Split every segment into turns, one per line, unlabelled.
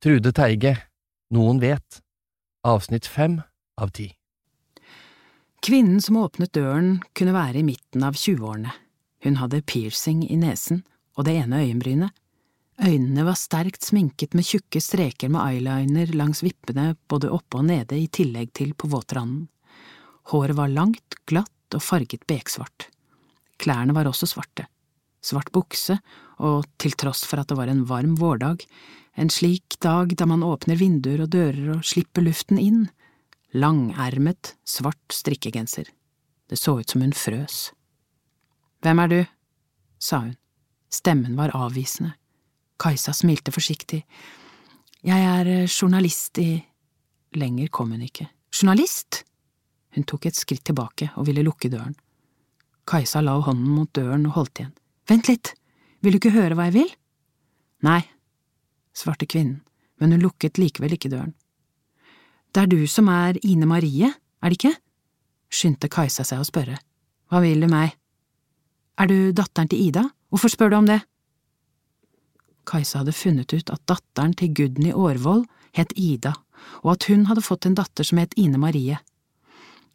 Trude Teige, Noen vet, avsnitt fem av ti.
Kvinnen som åpnet døren, kunne være i midten av tjueårene. Hun hadde piercing i nesen og det ene øyenbrynet. Øynene var sterkt sminket med tjukke streker med eyeliner langs vippene både oppe og nede i tillegg til på våtranden. Håret var langt, glatt og farget beksvart. Klærne var også svarte. Svart bukse, og til tross for at det var en varm vårdag, en slik dag da man åpner vinduer og dører og slipper luften inn, langermet, svart strikkegenser. Det så ut som hun frøs. Hvem er du? sa hun. Stemmen var avvisende. Kajsa smilte forsiktig. Jeg er eh, journalist i… Lenger kom hun ikke. Journalist? Hun tok et skritt tilbake og ville lukke døren. Kajsa la hånden mot døren og holdt igjen. Vent litt, vil du ikke høre hva jeg vil? Nei, svarte kvinnen, men hun lukket likevel ikke døren. Det er du som er Ine Marie, er det ikke? skyndte Kajsa seg å spørre. Hva vil du meg? Er du datteren til Ida? Hvorfor spør du om det? Kajsa hadde funnet ut at datteren til Gudny Aarvold het Ida, og at hun hadde fått en datter som het Ine Marie.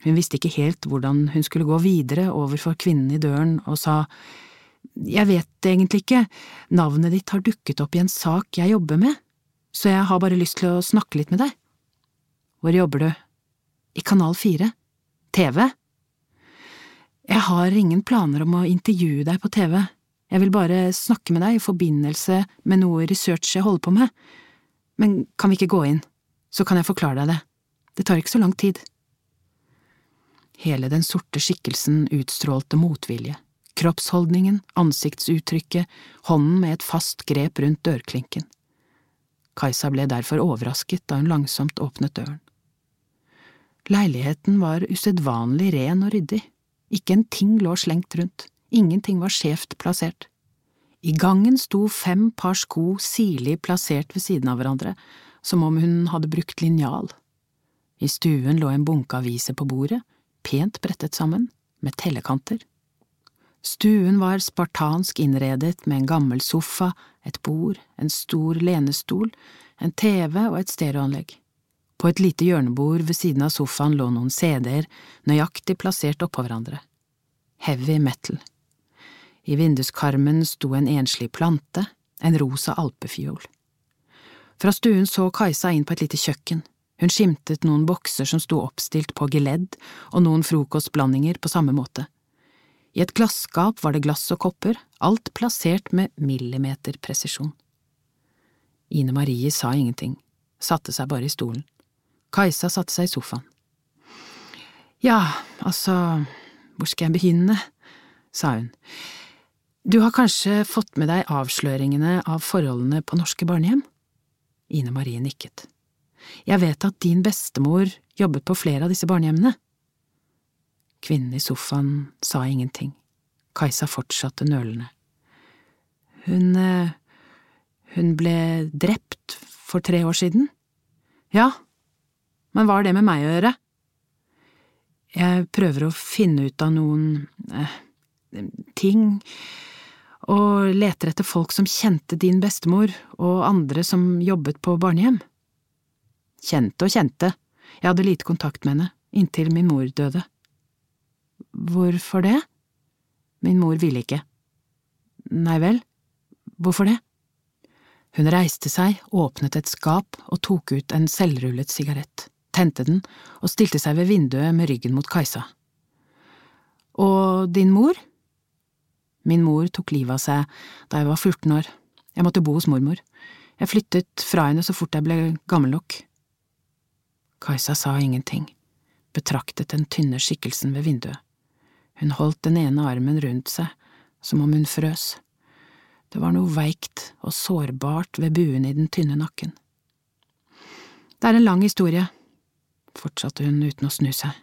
Hun visste ikke helt hvordan hun skulle gå videre overfor kvinnen i døren, og sa jeg vet egentlig ikke, navnet ditt har dukket opp i en sak jeg jobber med, så jeg har bare lyst til å snakke litt med deg. Hvor jobber du? I Kanal 4. TV? Jeg har ingen planer om å intervjue deg på TV, jeg vil bare snakke med deg i forbindelse med noe research jeg holder på med, men kan vi ikke gå inn, så kan jeg forklare deg det, det tar ikke så lang tid. Hele den sorte skikkelsen utstrålte motvilje, kroppsholdningen, ansiktsuttrykket, hånden med et fast grep rundt dørklinken. Kajsa ble derfor overrasket da hun langsomt åpnet døren. Leiligheten var usedvanlig ren og ryddig, ikke en ting lå slengt rundt, ingenting var skjevt plassert. I gangen sto fem par sko sirlig plassert ved siden av hverandre, som om hun hadde brukt linjal. I stuen lå en bunke aviser på bordet, pent brettet sammen, med tellekanter. Stuen var spartansk innredet med en gammel sofa, et bord, en stor lenestol, en TV og et stereoanlegg. På et lite hjørnebord ved siden av sofaen lå noen CD-er, nøyaktig plassert oppå hverandre. Heavy metal. I vinduskarmen sto en enslig plante, en rosa alpefiol. Fra stuen så Kajsa inn på et lite kjøkken. Hun skimtet noen bokser som sto oppstilt på geledd, og noen frokostblandinger på samme måte. I et glasskap var det glass og kopper, alt plassert med millimeterpresisjon. Ine Marie sa ingenting, satte seg bare i stolen. Kajsa satte seg i sofaen. Ja, altså, hvor skal jeg begynne, sa hun. Du har kanskje fått med deg avsløringene av forholdene på norske barnehjem? Ine Marie nikket. Jeg vet at din bestemor jobbet på flere av disse barnehjemmene. Kvinnen i sofaen sa ingenting. Kajsa fortsatte nølende. Hun… Eh, hun ble drept for tre år siden? Ja, men hva har det med meg å gjøre? Jeg prøver å finne ut av noen… eh, ting og leter etter folk som kjente din bestemor og andre som jobbet på barnehjem. Kjente og kjente, jeg hadde lite kontakt med henne, inntil min mor døde. Hvorfor det? Min mor ville ikke. Nei vel, hvorfor det? Hun reiste seg, åpnet et skap og tok ut en selvrullet sigarett, tente den og stilte seg ved vinduet med ryggen mot Kajsa. Og din mor? Min mor tok livet av seg da jeg var 14 år. Jeg måtte bo hos mormor. Jeg flyttet fra henne så fort jeg ble gammel nok. Kajsa sa ingenting, betraktet den tynne skikkelsen ved vinduet. Hun holdt den ene armen rundt seg, som om hun frøs. Det var noe veikt og sårbart ved buen i den tynne nakken. Det er en lang historie, fortsatte hun uten å snu seg.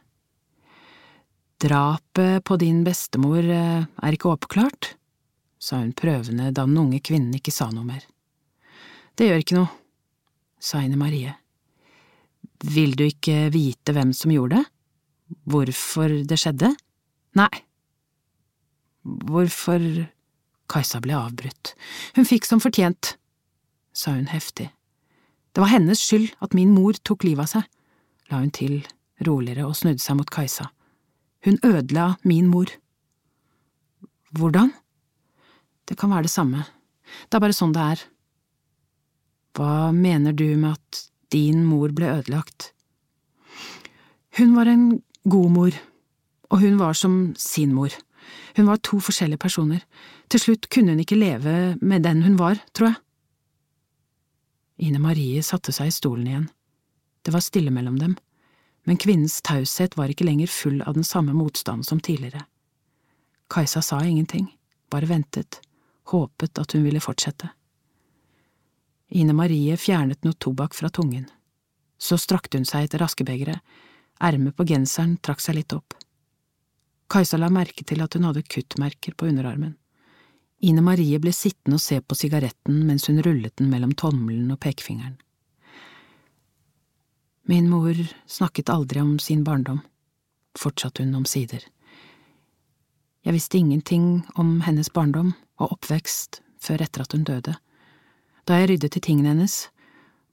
Drapet på din bestemor eh, er ikke oppklart, sa hun prøvende da den unge kvinnen ikke sa noe mer. Det gjør ikke noe, sa Ine Marie. Vil du ikke vite hvem som gjorde det? Hvorfor det skjedde? Nei. Hvorfor… Kajsa ble avbrutt. Hun fikk som fortjent, sa hun heftig. Det var hennes skyld at min mor tok livet av seg, la hun til roligere og snudde seg mot Kajsa. Hun ødela min mor. Hvordan? Det kan være det samme, det er bare sånn det er. Hva mener du med at din mor ble ødelagt? Hun var en god mor, og hun var som sin mor. Hun var to forskjellige personer. Til slutt kunne hun ikke leve med den hun var, tror jeg. Ine Marie satte seg i stolen igjen. Det var stille mellom dem, men kvinnens taushet var ikke lenger full av den samme motstanden som tidligere. Kajsa sa ingenting, bare ventet, håpet at hun ville fortsette. Ine Marie fjernet noe tobakk fra tungen. Så strakte hun seg etter askebegeret, ermet på genseren trakk seg litt opp. Kajsa la merke til at hun hadde kuttmerker på underarmen. Ine Marie ble sittende og se på sigaretten mens hun rullet den mellom tommelen og pekefingeren. Min mor snakket aldri om sin barndom, fortsatte hun omsider. Jeg visste ingenting om hennes barndom og oppvekst før etter at hun døde. Da jeg ryddet i tingene hennes,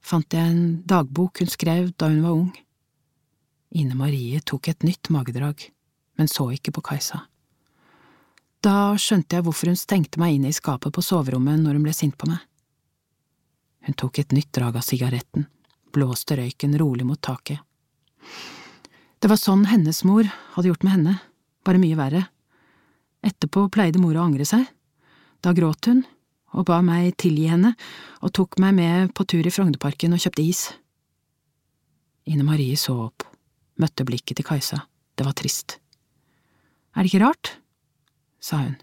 fant jeg en dagbok hun skrev da hun var ung. Ine Marie tok et nytt magedrag, men så ikke på Kajsa. Da skjønte jeg hvorfor hun stengte meg inne i skapet på soverommet når hun ble sint på meg. Hun tok et nytt drag av sigaretten, blåste røyken rolig mot taket. Det var sånn hennes mor hadde gjort med henne, bare mye verre. Etterpå pleide mor å angre seg. Da gråt hun og ba meg tilgi henne og tok meg med på tur i Frognerparken og kjøpte is. Ine Marie så opp, møtte blikket til Kajsa, det var trist. Er det ikke rart? sa hun.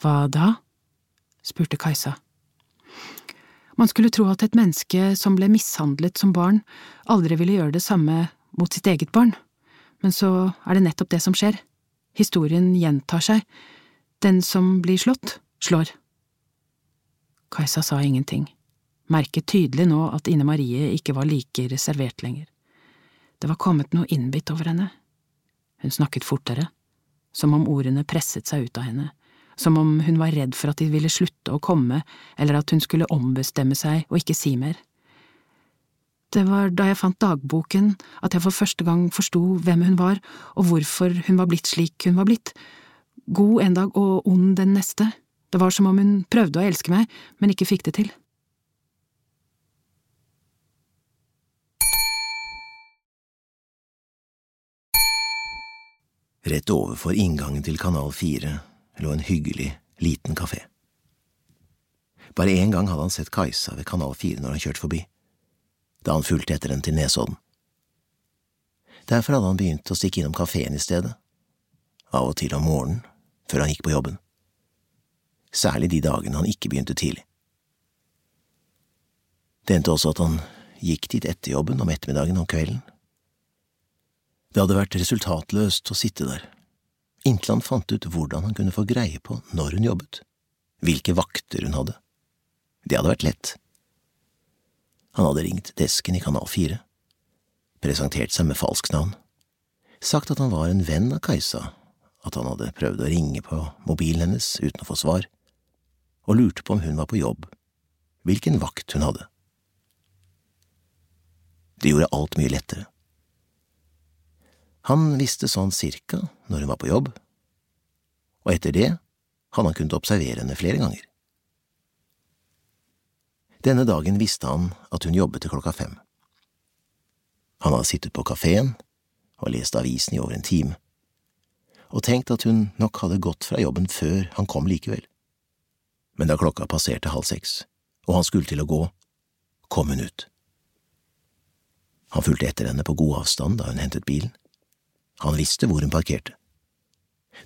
Hva da? spurte Kajsa. Man skulle tro at et menneske som ble mishandlet som barn, aldri ville gjøre det samme mot sitt eget barn, men så er det nettopp det som skjer. Historien gjentar seg. Den som blir slått, slår. Kajsa sa ingenting, merket tydelig nå at Ine Marie ikke var like reservert lenger. Det var kommet noe innbitt over henne. Hun snakket fortere som om ordene presset seg ut av henne, som om hun var redd for at de ville slutte å komme, eller at hun skulle ombestemme seg og ikke si mer. Det var da jeg fant dagboken at jeg for første gang forsto hvem hun var og hvorfor hun var blitt slik hun var blitt. God en dag og ond den neste. Det var som om hun prøvde å elske meg, men ikke fikk det til.
Rett overfor inngangen til Kanal 4 lå en hyggelig, liten kafé. Bare én gang hadde han sett Kajsa ved Kanal 4 når han kjørte forbi, da han fulgte etter den til Nesodden. Derfor hadde han begynt å stikke innom kafeen i stedet, av og til om morgenen, før han gikk på jobben. Særlig de dagene han ikke begynte tidlig. Det endte også at han gikk dit etter jobben om ettermiddagen og kvelden, det hadde vært resultatløst å sitte der, inntil han fant ut hvordan han kunne få greie på når hun jobbet, hvilke vakter hun hadde. Det hadde vært lett. Han hadde ringt desken i Kanal 4, presentert seg med falsknavn, sagt at han var en venn av Kajsa, at han hadde prøvd å ringe på mobilen hennes uten å få svar, og lurte på om hun var på jobb, hvilken vakt hun hadde. Det gjorde alt mye lettere. Han visste sånn cirka når hun var på jobb, og etter det hadde han kunnet observere henne flere ganger. Denne dagen visste han at hun jobbet til klokka fem. Han hadde sittet på kafeen og lest avisen i over en time, og tenkt at hun nok hadde gått fra jobben før han kom likevel. Men da klokka passerte halv seks, og han skulle til å gå, kom hun ut. Han fulgte etter henne på god avstand da hun hentet bilen. Han visste hvor hun parkerte.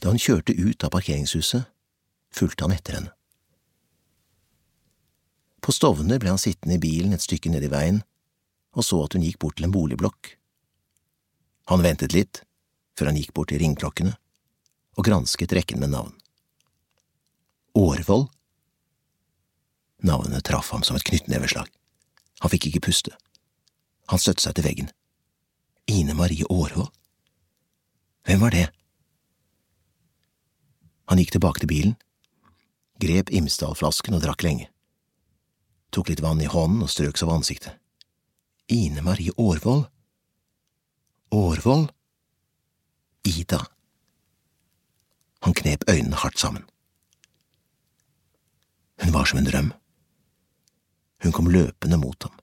Da hun kjørte ut av parkeringshuset, fulgte han etter henne. På Stovner ble han sittende i bilen et stykke ned i veien og så at hun gikk bort til en boligblokk. Han ventet litt, før han gikk bort til ringklokkene og gransket rekken med navn. Årvoll? Navnet traff ham som et knyttneveslag. Han fikk ikke puste. Han støtte seg til veggen. Ine Marie Årvoll? Hvem var det? Han gikk tilbake til bilen, grep Imsdal-flasken og drakk lenge. tok litt vann i hånden og strøk seg over ansiktet. Ine Marie Aarvold? Aarvold? Ida. Han knep øynene hardt sammen. Hun var som en drøm. Hun kom løpende mot ham,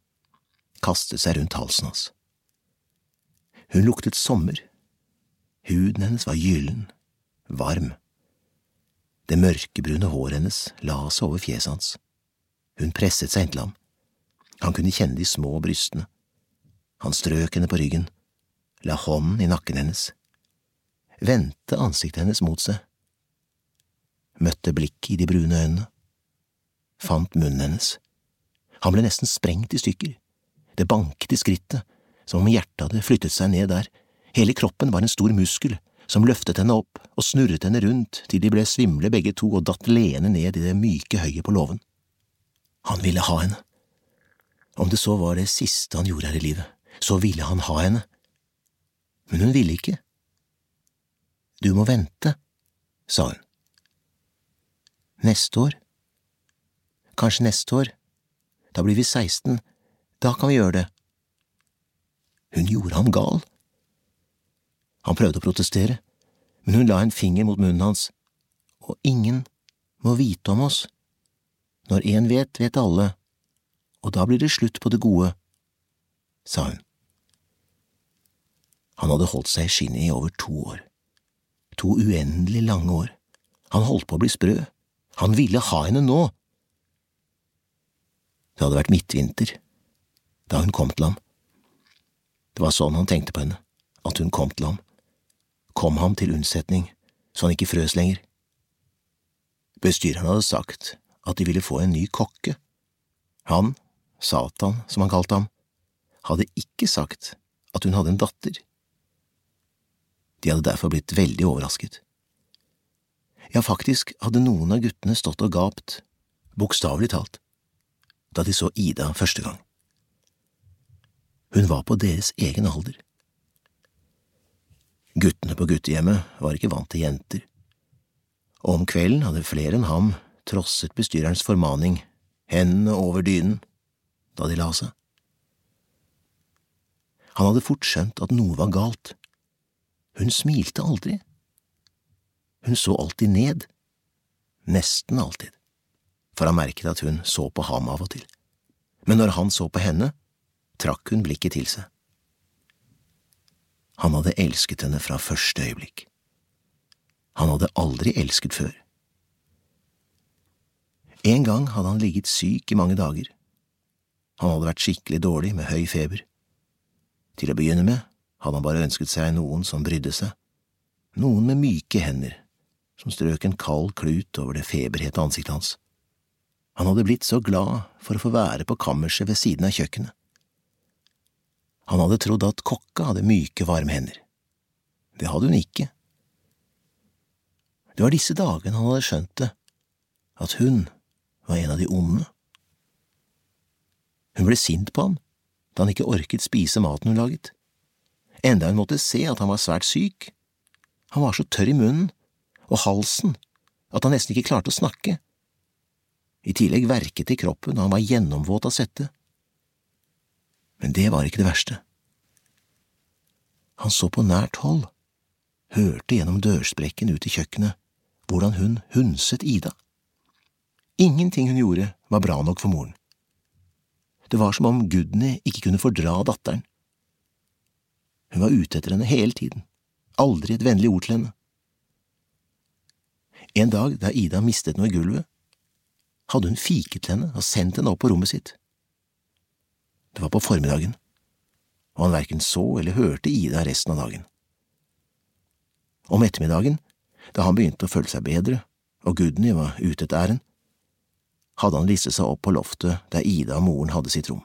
kastet seg rundt halsen hans. Hun luktet sommer. Huden hennes var gyllen, varm. Det mørkebrune håret hennes la seg over fjeset hans. Hun presset seg inntil ham. Han kunne kjenne de små brystene. Han strøk henne på ryggen, la hånden i nakken hennes, vendte ansiktet hennes mot seg, møtte blikket i de brune øynene, fant munnen hennes. Han ble nesten sprengt i stykker. Det banket i skrittet, som om hjertet hadde flyttet seg ned der. Hele kroppen var en stor muskel som løftet henne opp og snurret henne rundt til de ble svimle begge to og datt leende ned i det myke høyet på låven. Han ville ha henne. Om det så var det siste han gjorde her i livet, så ville han ha henne. Men hun ville ikke. Du må vente, sa hun. Neste år? Kanskje neste år. Da blir vi 16. Da kan vi gjøre det. Hun gjorde ham gal. Han prøvde å protestere, men hun la en finger mot munnen hans. Og ingen må vite om oss. Når én vet, vet alle, og da blir det slutt på det gode, sa hun. Han hadde holdt seg i skinnet i over to år. To uendelig lange år. Han holdt på å bli sprø. Han ville ha henne nå. Det hadde vært midtvinter da hun kom til ham. Det var sånn han tenkte på henne, at hun kom til ham, kom ham til unnsetning, så han ikke frøs lenger. Bestyreren hadde sagt at de ville få en ny kokke. Han, Satan som han kalte ham, hadde ikke sagt at hun hadde en datter. De hadde derfor blitt veldig overrasket. Ja, faktisk hadde noen av guttene stått og gapt, bokstavelig talt, da de så Ida første gang. Hun var på deres egen alder. Guttene på guttehjemmet var ikke vant til jenter, og om kvelden hadde flere enn ham trosset bestyrerens formaning, hendene over dynen, da de la seg. Han hadde fort skjønt at noe var galt. Hun smilte aldri. Hun så alltid ned, nesten alltid, for han merket at hun så på ham av og til. Men når han så på henne, trakk hun blikket til seg. Han hadde elsket henne fra første øyeblikk. Han hadde aldri elsket før. En gang hadde han ligget syk i mange dager. Han hadde vært skikkelig dårlig med høy feber. Til å begynne med hadde han bare ønsket seg noen som brydde seg, noen med myke hender, som strøk en kald klut over det feberhete ansiktet hans. Han hadde blitt så glad for å få være på kammerset ved siden av kjøkkenet. Han hadde trodd at kokka hadde myke, varme hender. Det hadde hun ikke. Det var disse dagene han hadde skjønt det, at hun var en av de onde. Hun ble sint på ham da han ikke orket spise maten hun laget, enda hun måtte se at han var svært syk. Han var så tørr i munnen og halsen at han nesten ikke klarte å snakke. I tillegg verket det i kroppen, og han var gjennomvåt av svette. Men det var ikke det verste. Han så på nært hold, hørte gjennom dørsprekken ut i kjøkkenet hvordan hun hundset Ida. Ingenting hun gjorde var bra nok for moren. Det var som om Gudny ikke kunne fordra datteren. Hun var ute etter henne hele tiden, aldri et vennlig ord til henne. En dag da Ida mistet noe i gulvet, hadde hun fiket til henne og sendt henne opp på rommet sitt. Det var på formiddagen, og han verken så eller hørte Ida resten av dagen. Om ettermiddagen, da han begynte å føle seg bedre og Gudny var ute et ærend, hadde han listet seg opp på loftet der Ida og moren hadde sitt rom.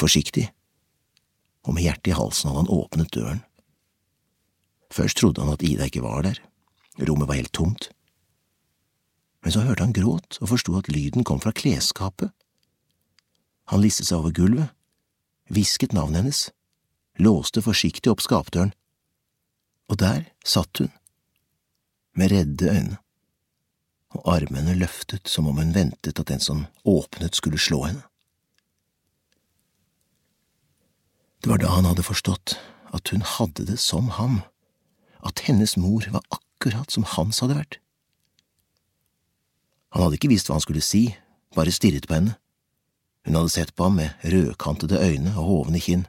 Forsiktig, og med hjertet i halsen hadde han åpnet døren. Først trodde han at Ida ikke var der, rommet var helt tomt. Men så hørte han gråt og forsto at lyden kom fra klesskapet han listet seg over gulvet, hvisket navnet hennes, låste forsiktig opp skapdøren, og der satt hun, med redde øyne, og armene løftet som om hun ventet at den som åpnet skulle slå henne. Det var da han hadde forstått at hun hadde det som ham, at hennes mor var akkurat som hans hadde vært. Han hadde ikke visst hva han skulle si, bare stirret på henne. Hun hadde sett på ham med rødkantede øyne og hovne kinn.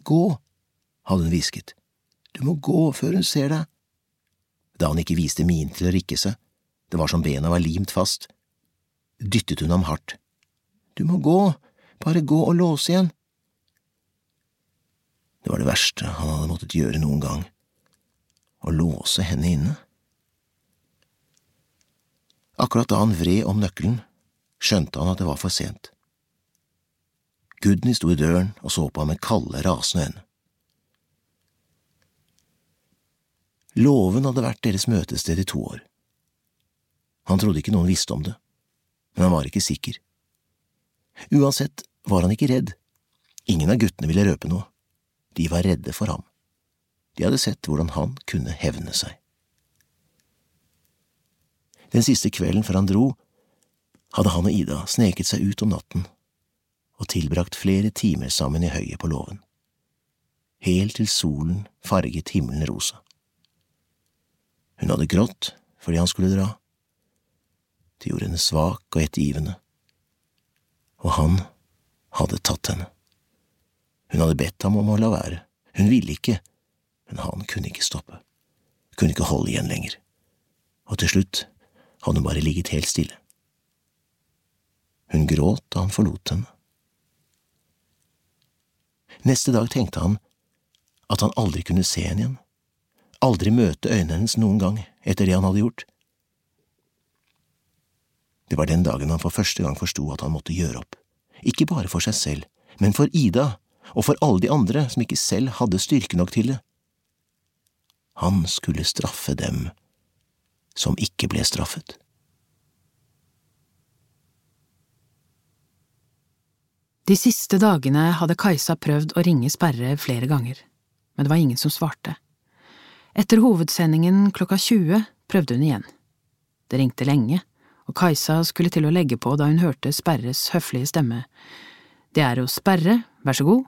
Gå, hadde hun hvisket, du må gå før hun ser deg. Da han ikke viste min til å rikke seg, det var som bena var limt fast, dyttet hun ham hardt. Du må gå, bare gå og låse igjen. Det var det verste han hadde måttet gjøre noen gang, å låse henne inne. Akkurat da han vred om nøkkelen, skjønte han at det var for sent. Gudny sto i døren og så på ham med kalde, rasende øyne. Låven hadde vært deres møtested i to år. Han trodde ikke noen visste om det, men han var ikke sikker. Uansett var han ikke redd. Ingen av guttene ville røpe noe. De var redde for ham. De hadde sett hvordan han kunne hevne seg. Den siste kvelden før han dro, hadde han og Ida sneket seg ut om natten og tilbrakt flere timer sammen i høyet på låven, helt til solen farget himmelen rosa. Hun hadde grått fordi han skulle dra. Det gjorde henne svak og ettergivende, og han hadde tatt henne. Hun hadde bedt ham om å la være, hun ville ikke, men han kunne ikke stoppe, kunne ikke holde igjen lenger, og til slutt hadde hun bare ligget helt stille. Hun gråt da han forlot henne. Neste dag tenkte han at han aldri kunne se henne igjen, aldri møte øynene hennes noen gang etter det han hadde gjort. Det var den dagen han for første gang forsto at han måtte gjøre opp, ikke bare for seg selv, men for Ida og for alle de andre som ikke selv hadde styrke nok til det. Han skulle straffe dem som ikke ble straffet.
De siste dagene hadde Kajsa prøvd å ringe Sperre flere ganger, men det var ingen som svarte. Etter hovedsendingen klokka 20 prøvde hun igjen. Det ringte lenge, og Kajsa skulle til å legge på da hun hørte Sperres høflige stemme. Det er jo Sperre, vær så god.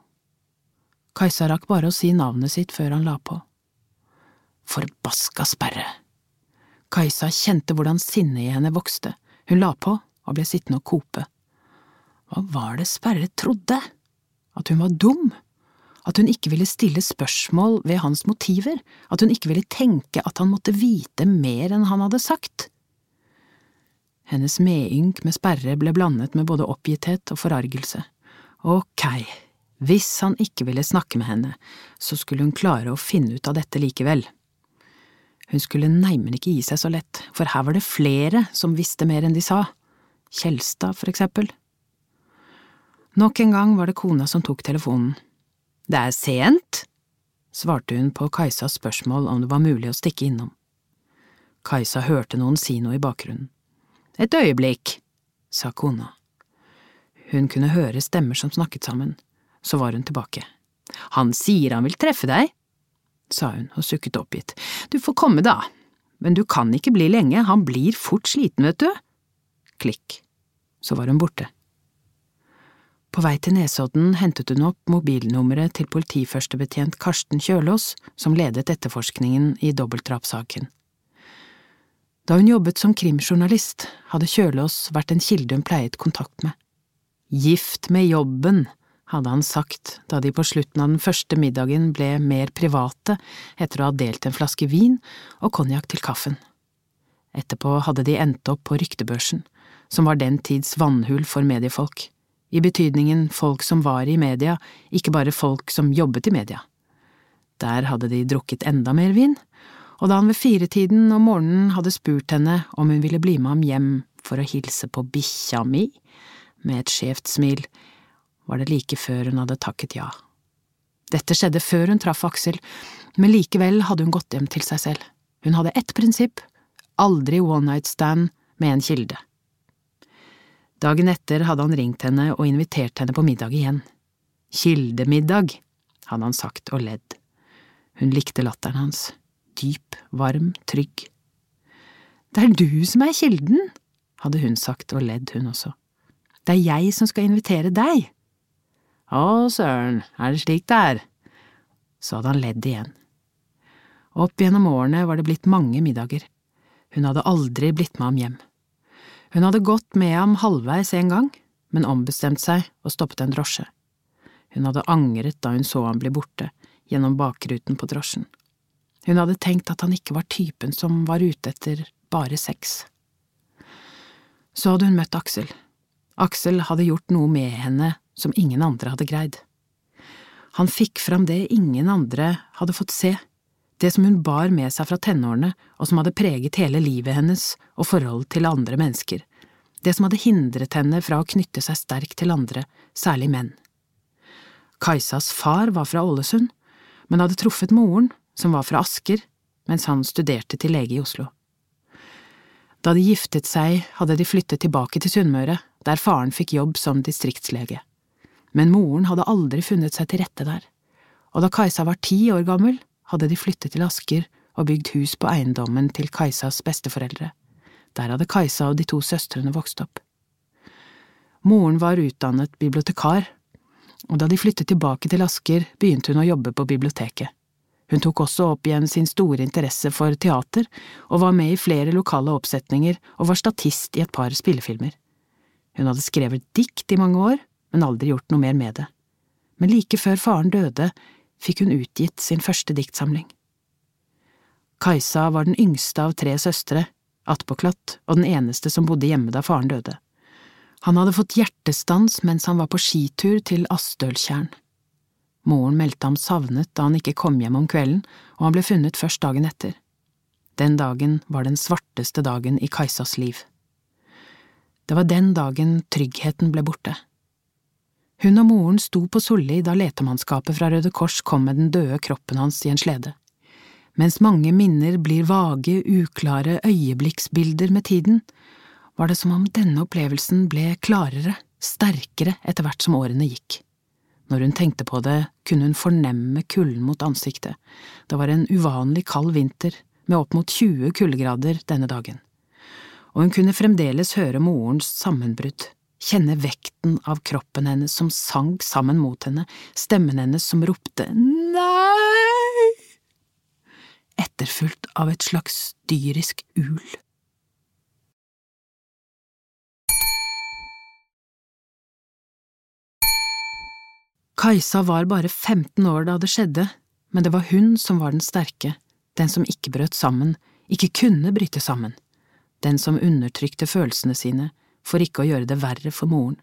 Kajsa rakk bare å si navnet sitt før han la på. Forbaska sperre! Kajsa kjente hvordan sinnet i henne vokste, hun la på og ble sittende og kope. Hva var det Sperre trodde? At hun var dum? At hun ikke ville stille spørsmål ved hans motiver? At hun ikke ville tenke at han måtte vite mer enn han hadde sagt? Hennes medynk med Sperre ble blandet med både oppgitthet og forargelse. Ok, hvis han ikke ville snakke med henne, så skulle hun klare å finne ut av dette likevel. Hun skulle neimen ikke gi seg så lett, for her var det flere som visste mer enn de sa. Kjelstad, for eksempel. Nok en gang var det kona som tok telefonen. Det er sent, svarte hun på Kajsas spørsmål om det var mulig å stikke innom. Kajsa hørte noen si noe i bakgrunnen. Et øyeblikk, sa kona. Hun kunne høre stemmer som snakket sammen så var hun tilbake. Han sier han vil treffe deg, sa hun og sukket oppgitt. Du får komme da, men du kan ikke bli lenge, han blir fort sliten, vet du. Klikk, så var hun borte. På vei til Nesodden hentet hun opp mobilnummeret til politiførstebetjent Karsten Kjølås, som ledet etterforskningen i dobbeltdrapssaken. Da hun jobbet som krimjournalist, hadde Kjølås vært en kilde hun pleiet kontakt med. Gift med jobben, hadde han sagt da de på slutten av den første middagen ble mer private etter å ha delt en flaske vin og konjakk til kaffen. Etterpå hadde de endt opp på ryktebørsen, som var den tids vannhull for mediefolk, i betydningen folk som var i media, ikke bare folk som jobbet i media. Der hadde de drukket enda mer vin, og da han ved firetiden om morgenen hadde spurt henne om hun ville bli med ham hjem for å hilse på bikkja mi, med et skjevt smil, var det like før hun hadde takket ja. Dette skjedde før hun traff Aksel, men likevel hadde hun gått hjem til seg selv. Hun hadde ett prinsipp, aldri one night stand med en kilde. Dagen etter hadde han ringt henne og invitert henne på middag igjen. Kildemiddag, hadde han sagt og ledd. Hun likte latteren hans, dyp, varm, trygg. Det er du som er kilden, hadde hun sagt og ledd hun også. Det er jeg som skal invitere deg. Å, søren, er det slik det er? Så hadde han ledd igjen. Opp gjennom årene var det blitt mange middager. Hun hadde aldri blitt med ham hjem. Hun hadde gått med ham halvveis en gang, men ombestemt seg og stoppet en drosje. Hun hadde angret da hun så ham bli borte, gjennom bakruten på drosjen. Hun hadde tenkt at han ikke var typen som var ute etter bare sex. Så hadde hun møtt Aksel. Aksel hadde gjort noe med henne som ingen andre hadde greid. Han fikk fram det ingen andre hadde fått se, det som hun bar med seg fra tenårene og som hadde preget hele livet hennes og forholdet til andre mennesker, det som hadde hindret henne fra å knytte seg sterkt til andre, særlig menn. Kajsas far var fra Ålesund, men hadde truffet moren, som var fra Asker, mens han studerte til lege i Oslo. Da de giftet seg, hadde de flyttet tilbake til Sunnmøre, der faren fikk jobb som distriktslege. Men moren hadde aldri funnet seg til rette der, og da Kajsa var ti år gammel, hadde de flyttet til Asker og bygd hus på eiendommen til Kajsas besteforeldre. Der hadde Kajsa og de to søstrene vokst opp. Moren var utdannet bibliotekar, og da de flyttet tilbake til Asker, begynte hun å jobbe på biblioteket. Hun tok også opp igjen sin store interesse for teater, og var med i flere lokale oppsetninger og var statist i et par spillefilmer. Hun hadde skrevet dikt i mange år, men aldri gjort noe mer med det. Men like før faren døde, fikk hun utgitt sin første diktsamling. Kajsa var den yngste av tre søstre, attpåklatt, og den eneste som bodde hjemme da faren døde. Han hadde fått hjertestans mens han var på skitur til Astøltjern. Moren meldte ham savnet da han ikke kom hjem om kvelden, og han ble funnet først dagen etter. Den dagen var den svarteste dagen i Kajsas liv. Det var den dagen tryggheten ble borte. Hun og moren sto på Solli da letemannskapet fra Røde Kors kom med den døde kroppen hans i en slede. Mens mange minner blir vage, uklare øyeblikksbilder med tiden, var det som om denne opplevelsen ble klarere, sterkere etter hvert som årene gikk. Når hun tenkte på det, kunne hun fornemme kulden mot ansiktet. Det var en uvanlig kald vinter, med opp mot 20 kuldegrader denne dagen. Og hun kunne fremdeles høre morens sammenbrudd, kjenne vekten av kroppen hennes som sank sammen mot henne, stemmen hennes som ropte nei, etterfulgt av et slags dyrisk ul. Kajsa var bare 15 år da det skjedde, men det var hun som var den sterke, den som ikke brøt sammen, ikke kunne bryte sammen, den som undertrykte følelsene sine for ikke å gjøre det verre for moren.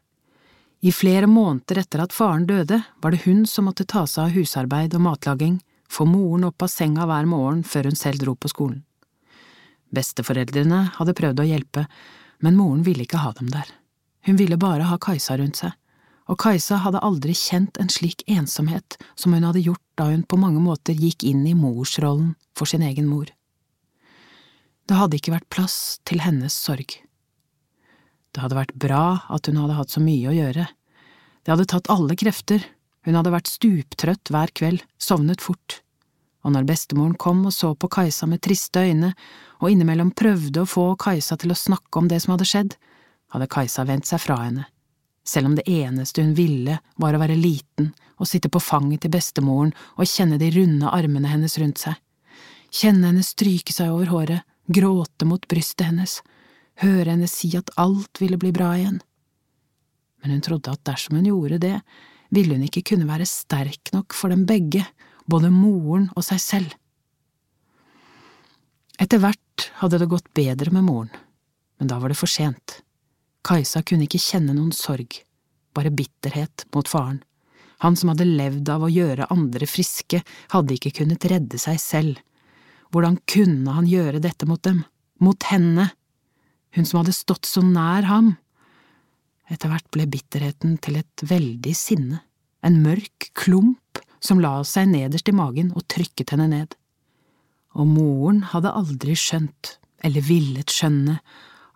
I flere måneder etter at faren døde, var det hun som måtte ta seg av husarbeid og matlaging, få moren opp av senga hver morgen før hun selv dro på skolen. Besteforeldrene hadde prøvd å hjelpe, men moren ville ikke ha dem der. Hun ville bare ha Kajsa rundt seg og Kajsa hadde aldri kjent en slik ensomhet som hun hadde gjort da hun på mange måter gikk inn i morsrollen for sin egen mor. Det hadde ikke vært plass til hennes sorg. Det hadde vært bra at hun hadde hatt så mye å gjøre. Det hadde tatt alle krefter, hun hadde vært stuptrøtt hver kveld, sovnet fort, og når bestemoren kom og så på Kajsa med triste øyne og innimellom prøvde å få Kajsa til å snakke om det som hadde skjedd, hadde Kajsa vendt seg fra henne. Selv om det eneste hun ville var å være liten og sitte på fanget til bestemoren og kjenne de runde armene hennes rundt seg, kjenne henne stryke seg over håret, gråte mot brystet hennes, høre henne si at alt ville bli bra igjen. Men hun trodde at dersom hun gjorde det, ville hun ikke kunne være sterk nok for dem begge, både moren og seg selv. Etter hvert hadde det gått bedre med moren, men da var det for sent. Kajsa kunne ikke kjenne noen sorg, bare bitterhet mot faren. Han som hadde levd av å gjøre andre friske, hadde ikke kunnet redde seg selv. Hvordan kunne han gjøre dette mot dem, mot henne, hun som hadde stått så nær ham? Etter hvert ble bitterheten til et veldig sinne, en mørk klump som la seg nederst i magen og trykket henne ned. Og moren hadde aldri skjønt, eller villet skjønne,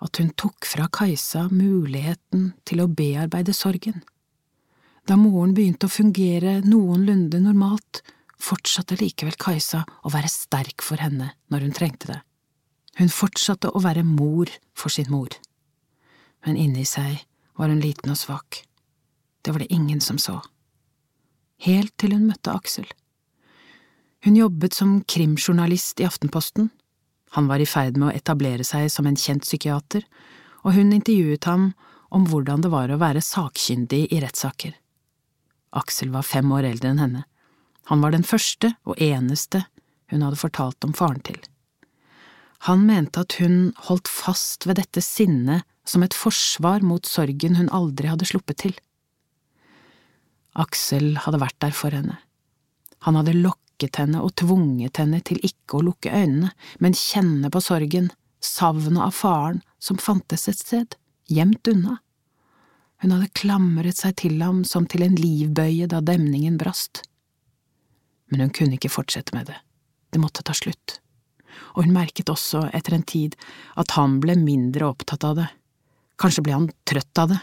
at hun tok fra Kajsa muligheten til å bearbeide sorgen. Da moren begynte å fungere noenlunde normalt, fortsatte likevel Kajsa å være sterk for henne når hun trengte det. Hun fortsatte å være mor for sin mor, men inni seg var hun liten og svak. Det var det ingen som så. Helt til hun møtte Aksel. Hun jobbet som krimjournalist i Aftenposten. Han var i ferd med å etablere seg som en kjent psykiater, og hun intervjuet ham om hvordan det var å være sakkyndig i rettssaker. Aksel var fem år eldre enn henne. Han var den første og eneste hun hadde fortalt om faren til. Han mente at hun holdt fast ved dette sinnet som et forsvar mot sorgen hun aldri hadde sluppet til. Aksel hadde vært der for henne. Han hadde lokket henne og tvunget henne til ikke å lukke øynene, men kjenne på sorgen, savnet av faren som fantes et sted, gjemt unna. Hun hadde klamret seg til ham som til en livbøye da demningen brast. Men hun kunne ikke fortsette med det, det måtte ta slutt, og hun merket også etter en tid at han ble mindre opptatt av det, kanskje ble han trøtt av det,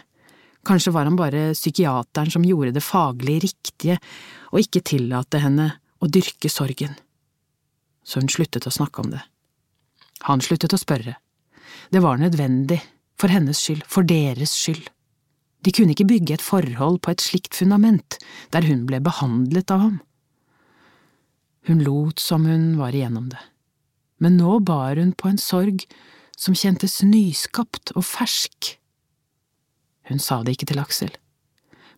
kanskje var han bare psykiateren som gjorde det faglig riktige og ikke tillate henne å dyrke sorgen. Så hun sluttet å snakke om det. Han sluttet å spørre. Det var nødvendig, for hennes skyld, for deres skyld. De kunne ikke bygge et forhold på et slikt fundament, der hun ble behandlet av ham. Hun lot som hun var igjennom det, men nå bar hun på en sorg som kjentes nyskapt og fersk. Hun sa det ikke til Aksel,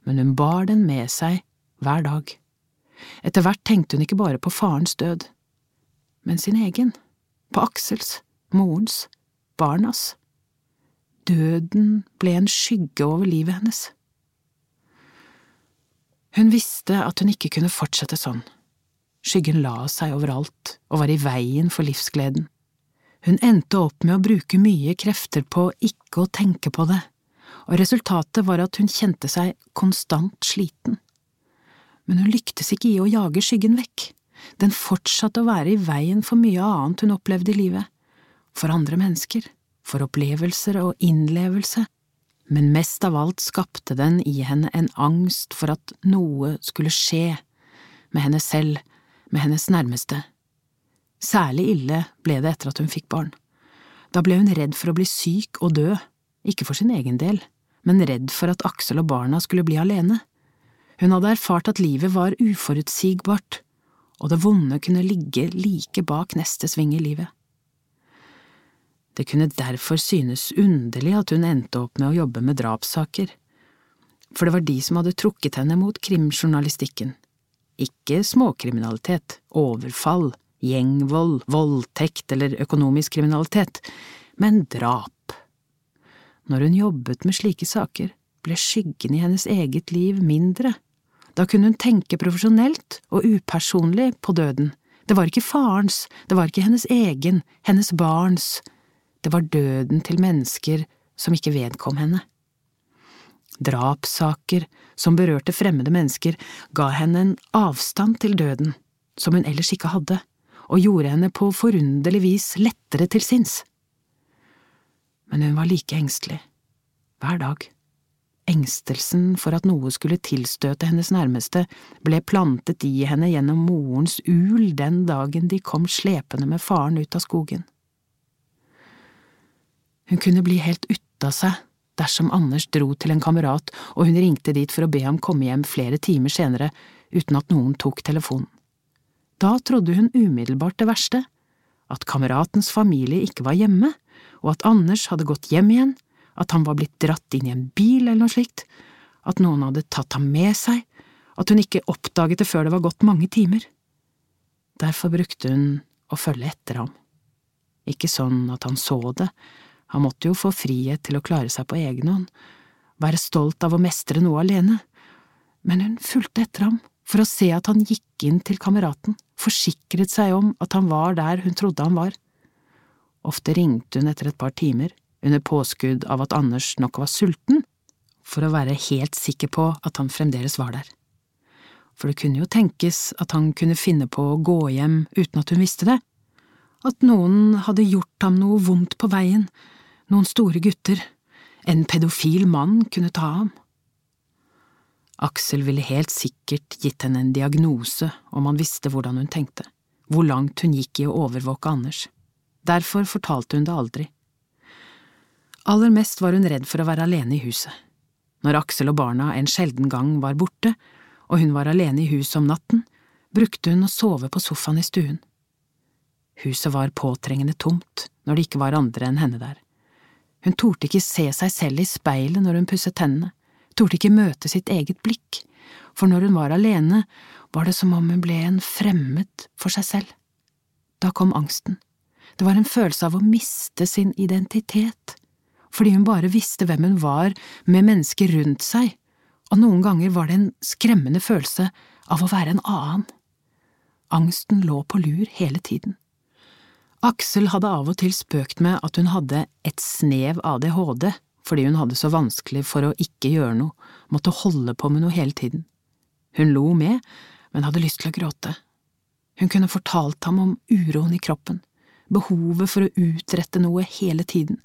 men hun bar den med seg hver dag. Etter hvert tenkte hun ikke bare på farens død, men sin egen, på Aksels, morens, barnas. Døden ble en skygge over livet hennes. Hun visste at hun ikke kunne fortsette sånn. Skyggen la seg overalt og var i veien for livsgleden. Hun endte opp med å bruke mye krefter på ikke å tenke på det, og resultatet var at hun kjente seg konstant sliten. Men hun lyktes ikke i å jage skyggen vekk, den fortsatte å være i veien for mye annet hun opplevde i livet, for andre mennesker for opplevelser og innlevelse, men mest av alt skapte den i henne en angst for at noe skulle skje med henne selv, med hennes nærmeste. Særlig ille ble det etter at hun fikk barn. Da ble hun redd for å bli syk og dø, ikke for sin egen del, men redd for at Aksel og barna skulle bli alene. Hun hadde erfart at livet var uforutsigbart, og det vonde kunne ligge like bak neste sving i livet. Det kunne derfor synes underlig at hun endte opp med å jobbe med drapssaker, for det var de som hadde trukket henne mot krimjournalistikken. Ikke småkriminalitet, overfall, gjengvold, voldtekt eller økonomisk kriminalitet, men drap. Når hun jobbet med slike saker, ble skyggen i hennes eget liv mindre. Da kunne hun tenke profesjonelt og upersonlig på døden. Det var ikke farens, det var ikke hennes egen, hennes barns, det var døden til mennesker som ikke vedkom henne. Drapssaker som berørte fremmede mennesker, ga henne en avstand til døden som hun ellers ikke hadde, og gjorde henne på forunderlig vis lettere til sinns. Men hun var like engstelig, hver dag. Engstelsen for at noe skulle tilstøte hennes nærmeste, ble plantet i henne gjennom morens ul den dagen de kom slepende med faren ut av skogen. Hun kunne bli helt ute av seg dersom Anders dro til en kamerat og hun ringte dit for å be ham komme hjem flere timer senere uten at noen tok telefonen. Da trodde hun umiddelbart det verste, at kameratens familie ikke var hjemme, og at Anders hadde gått hjem igjen, at han var blitt dratt inn i en bil eller noe slikt, at noen hadde tatt ham med seg, at hun ikke oppdaget det før det var gått mange timer. Derfor brukte hun å følge etter ham. Ikke sånn at han så det, han måtte jo få frihet til å klare seg på egen hånd, være stolt av å mestre noe alene, men hun fulgte etter ham for å se at han gikk inn til kameraten, forsikret seg om at han var der hun trodde han var. Ofte ringte hun etter et par timer, under påskudd av at Anders nok var sulten, for å være helt sikker på at han fremdeles var der. For det kunne jo tenkes at han kunne finne på å gå hjem uten at hun visste det, at noen hadde gjort ham noe vondt på veien, noen store gutter, en pedofil mann kunne ta ham. Aksel ville helt sikkert gitt henne en diagnose om han visste hvordan hun tenkte, hvor langt hun gikk i å overvåke Anders, derfor fortalte hun det aldri. Aller mest var hun redd for å være alene i huset. Når Aksel og barna en sjelden gang var borte, og hun var alene i huset om natten, brukte hun å sove på sofaen i stuen. Huset var påtrengende tomt når det ikke var andre enn henne der. Hun torde ikke se seg selv i speilet når hun pusset tennene, torde ikke møte sitt eget blikk, for når hun var alene, var det som om hun ble en fremmed for seg selv. Da kom angsten. Det var en følelse av å miste sin identitet fordi hun bare visste hvem hun var med mennesker rundt seg, og noen ganger var det en skremmende følelse av å være en annen. Angsten lå på lur hele tiden. Aksel hadde av og til spøkt med at hun hadde et snev ADHD fordi hun hadde så vanskelig for å ikke gjøre noe, måtte holde på med noe hele tiden. Hun lo med, men hadde lyst til å gråte. Hun kunne fortalt ham om uroen i kroppen, behovet for å utrette noe hele tiden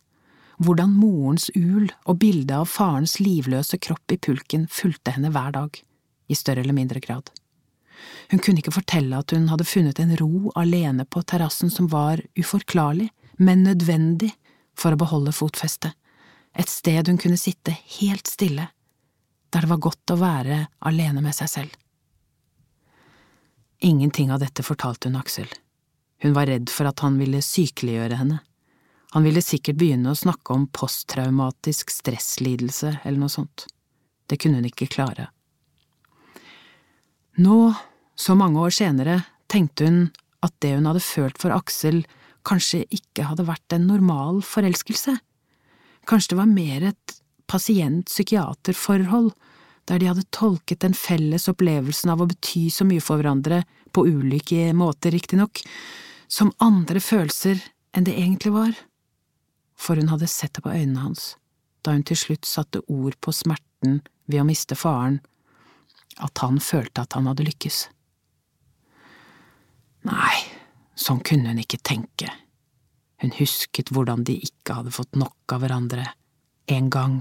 hvordan morens ul og bildet av farens livløse kropp i pulken fulgte henne hver dag, i større eller mindre grad. Hun kunne ikke fortelle at hun hadde funnet en ro alene på terrassen som var uforklarlig, men nødvendig for å beholde fotfestet, et sted hun kunne sitte helt stille, der det var godt å være alene med seg selv. Ingenting av dette fortalte hun Aksel. Hun var redd for at han ville sykeliggjøre henne han ville sikkert begynne å snakke om posttraumatisk stresslidelse eller noe sånt. Det kunne hun ikke klare. Nå, så mange år senere, tenkte hun at det hun hadde følt for Aksel, kanskje ikke hadde vært en normal forelskelse. Kanskje det var mer et pasient-psykiater-forhold, der de hadde tolket den felles opplevelsen av å bety så mye for hverandre, på ulike måter riktignok, som andre følelser enn det egentlig var for hun hadde sett det på øynene hans, da hun til slutt satte ord på smerten ved å miste faren, at han følte at han hadde lykkes. Nei, sånn kunne hun ikke tenke. Hun husket hvordan de ikke hadde fått nok av hverandre, en gang.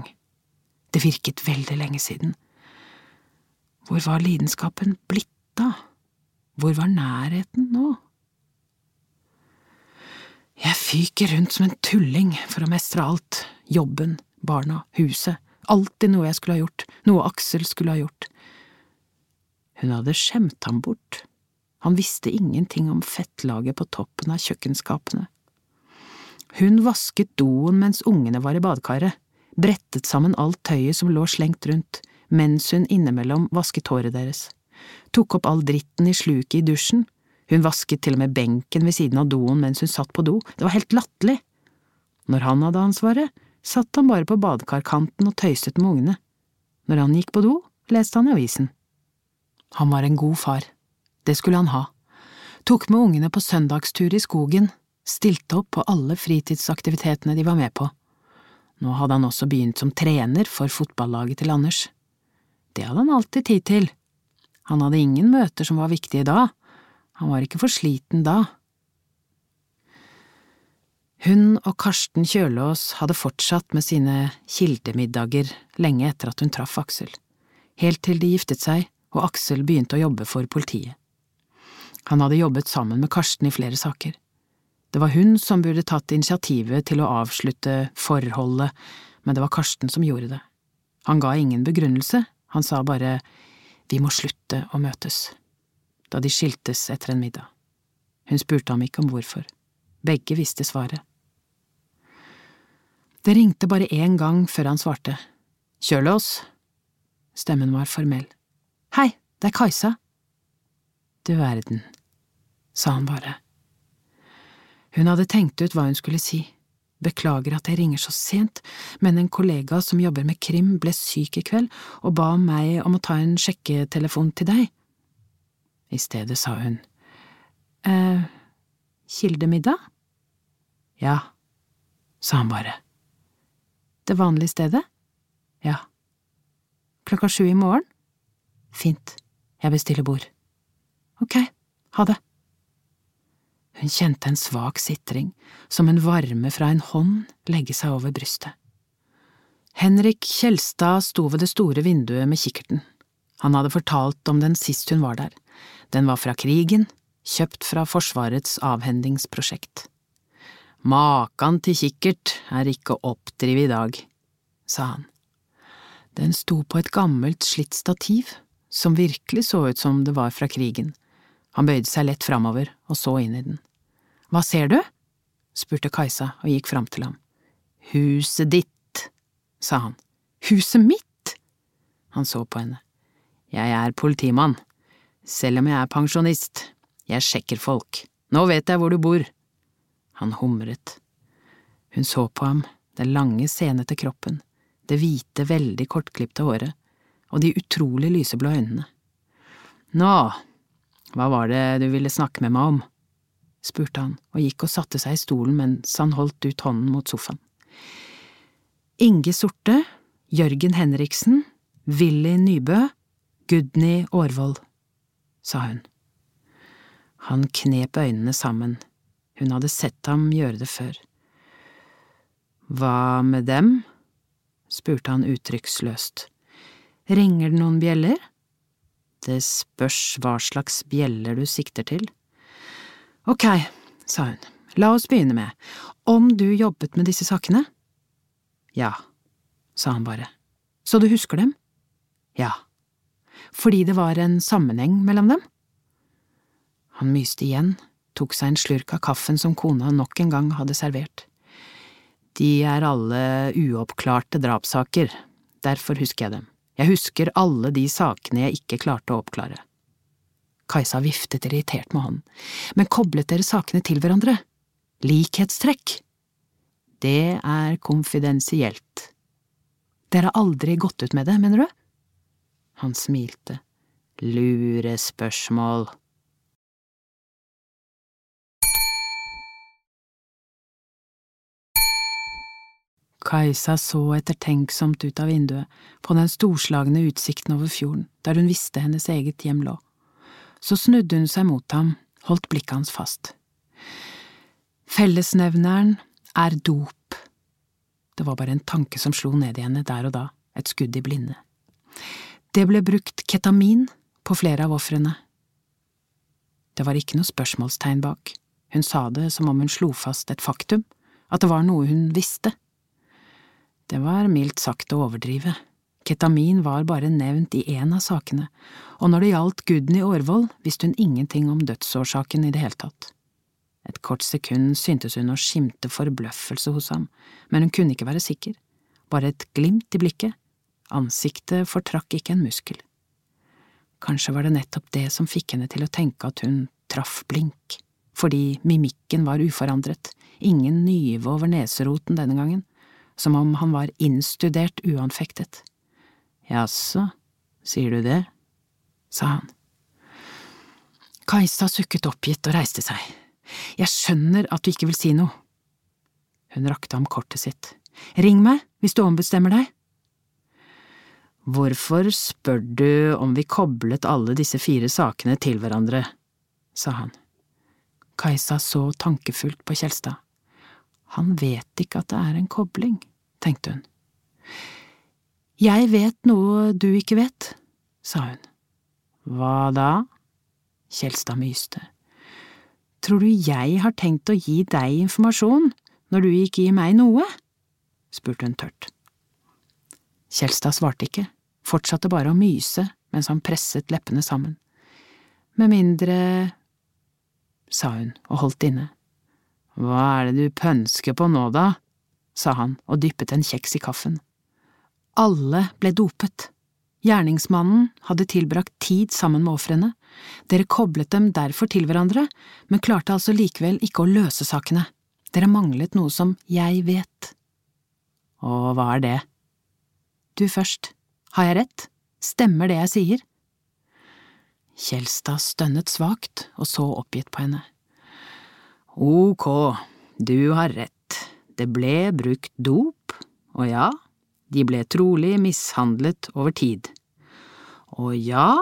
Det virket veldig lenge siden. Hvor var lidenskapen blitt da? Hvor var nærheten nå? Jeg fyker rundt som en tulling for å mestre alt, jobben, barna, huset, alltid noe jeg skulle ha gjort, noe Aksel skulle ha gjort. Hun hadde skjemt ham bort, han visste ingenting om fettlaget på toppen av kjøkkenskapene. Hun vasket doen mens ungene var i badekaret, brettet sammen alt tøyet som lå slengt rundt, mens hun innimellom vasket håret deres, tok opp all dritten i sluket i dusjen hun vasket til og med benken ved siden av doen mens hun satt på do, det var helt latterlig. Når han hadde ansvaret, satt han bare på badekarkanten og tøyset med ungene. Når han gikk på do, leste han i avisen. Han var en god far, det skulle han ha. Tok med ungene på søndagstur i skogen, stilte opp på alle fritidsaktivitetene de var med på. Nå hadde han også begynt som trener for fotballaget til Anders. Det hadde han alltid tid til. Han hadde ingen møter som var viktige da, han var ikke for sliten da. Hun og Karsten Kjølås hadde fortsatt med sine kildemiddager lenge etter at hun traff Aksel, helt til de giftet seg og Aksel begynte å jobbe for politiet. Han hadde jobbet sammen med Karsten i flere saker. Det var hun som burde tatt initiativet til å avslutte forholdet, men det var Karsten som gjorde det. Han ga ingen begrunnelse, han sa bare vi må slutte å møtes da de skiltes etter en middag. Hun spurte ham ikke om hvorfor. Begge visste svaret. Det ringte bare én gang før han svarte. Kjølås. Stemmen var formell. Hei, det er Kajsa. Du verden, sa han bare. Hun hadde tenkt ut hva hun skulle si. Beklager at jeg ringer så sent, men en kollega som jobber med krim ble syk i kveld og ba meg om å ta en sjekketelefon til deg. I stedet sa hun, eh, kildemiddag? Ja, sa han bare. Det vanlige stedet? Ja. Klokka sju i morgen? Fint, jeg bestiller bord. Ok, ha det. Hun kjente en svak sitring, som en varme fra en hånd legge seg over brystet. Henrik Kjelstad sto ved det store vinduet med kikkerten. Han hadde fortalt om den sist hun var der, den var fra krigen, kjøpt fra Forsvarets avhendingsprosjekt. Makan til kikkert er ikke å oppdrive i dag, sa han. Den sto på et gammelt, slitt stativ, som virkelig så ut som det var fra krigen. Han bøyde seg lett framover og så inn i den. Hva ser du? spurte Kajsa og gikk fram til ham. Huset ditt, sa han. Huset mitt? Han så på henne. Jeg er politimann, selv om jeg er pensjonist. Jeg sjekker folk. Nå vet jeg hvor du bor. Han humret. Hun så på ham, den lange, senete kroppen, det hvite, veldig kortklipte håret og de utrolig lyseblå øynene. Nå, hva var det du ville snakke med meg om? Spurte han og gikk og satte seg i stolen mens han holdt ut hånden mot sofaen. Inge Sorte, Jørgen Henriksen, Willy Nybø, Gudny Aarvold, sa hun. Han knep øynene sammen, hun hadde sett ham gjøre det før. Hva med dem? spurte han uttrykksløst. Ringer det noen bjeller? Det spørs hva slags bjeller du sikter til. Ok, sa hun, la oss begynne med, om du jobbet med disse sakene? Ja, sa han bare. Så du husker dem? Ja. Fordi det var en sammenheng mellom dem? Han myste igjen, tok seg en slurk av kaffen som kona nok en gang hadde servert. De er alle uoppklarte drapssaker, derfor husker jeg dem. Jeg husker alle de sakene jeg ikke klarte å oppklare. Kajsa viftet irritert med hånden. Men koblet dere sakene til hverandre? Likhetstrekk? Det er konfidensielt. Dere har aldri gått ut med det, mener du? Han smilte. Lurespørsmål. Kajsa så ettertenksomt ut av vinduet, på den storslagne utsikten over fjorden, der hun visste hennes eget hjem lå. Så snudde hun seg mot ham, holdt blikket hans fast. Fellesnevneren er dop. Det var bare en tanke som slo ned i henne der og da, et skudd i blinde. Det ble brukt ketamin på flere av ofrene. Det var ikke noe spørsmålstegn bak, hun sa det som om hun slo fast et faktum, at det var noe hun visste. Det var mildt sagt å overdrive. Ketamin var bare nevnt i én av sakene, og når det gjaldt Gudny Aarvold, visste hun ingenting om dødsårsaken i det hele tatt. Et kort sekund syntes hun å skimte forbløffelse hos ham, men hun kunne ikke være sikker, bare et glimt i blikket, ansiktet fortrakk ikke en muskel. Kanskje var det nettopp det som fikk henne til å tenke at hun traff blink, fordi mimikken var uforandret, ingen nyve over neseroten denne gangen, som om han var innstudert uanfektet. Jaså, sier du det? sa han. Kajsa sukket oppgitt og reiste seg. Jeg skjønner at du ikke vil si noe. Hun rakte ham kortet sitt. Ring meg hvis du ombestemmer deg. Hvorfor spør du om vi koblet alle disse fire sakene til hverandre, sa han. Kajsa så tankefullt på Kjelstad. Han vet ikke at det er en kobling, tenkte hun. Jeg vet noe du ikke vet, sa hun. Hva da? Kjelstad myste. Tror du jeg har tenkt å gi deg informasjon når du ikke gir meg noe? spurte hun tørt. Kjelstad svarte ikke, fortsatte bare å myse mens han presset leppene sammen. Med mindre… sa hun og holdt inne. Hva er det du pønsker på nå, da? sa han og dyppet en kjeks i kaffen. Alle ble dopet. Gjerningsmannen hadde tilbrakt tid sammen med ofrene, dere koblet dem derfor til hverandre, men klarte altså likevel ikke å løse sakene, dere manglet noe som jeg vet. Og hva er det? Du først, har jeg rett, stemmer det jeg sier? Kjelstad stønnet svakt og så oppgitt på henne. Ok, du har rett det ble brukt dop, og ja, de ble trolig mishandlet over tid. Og ja,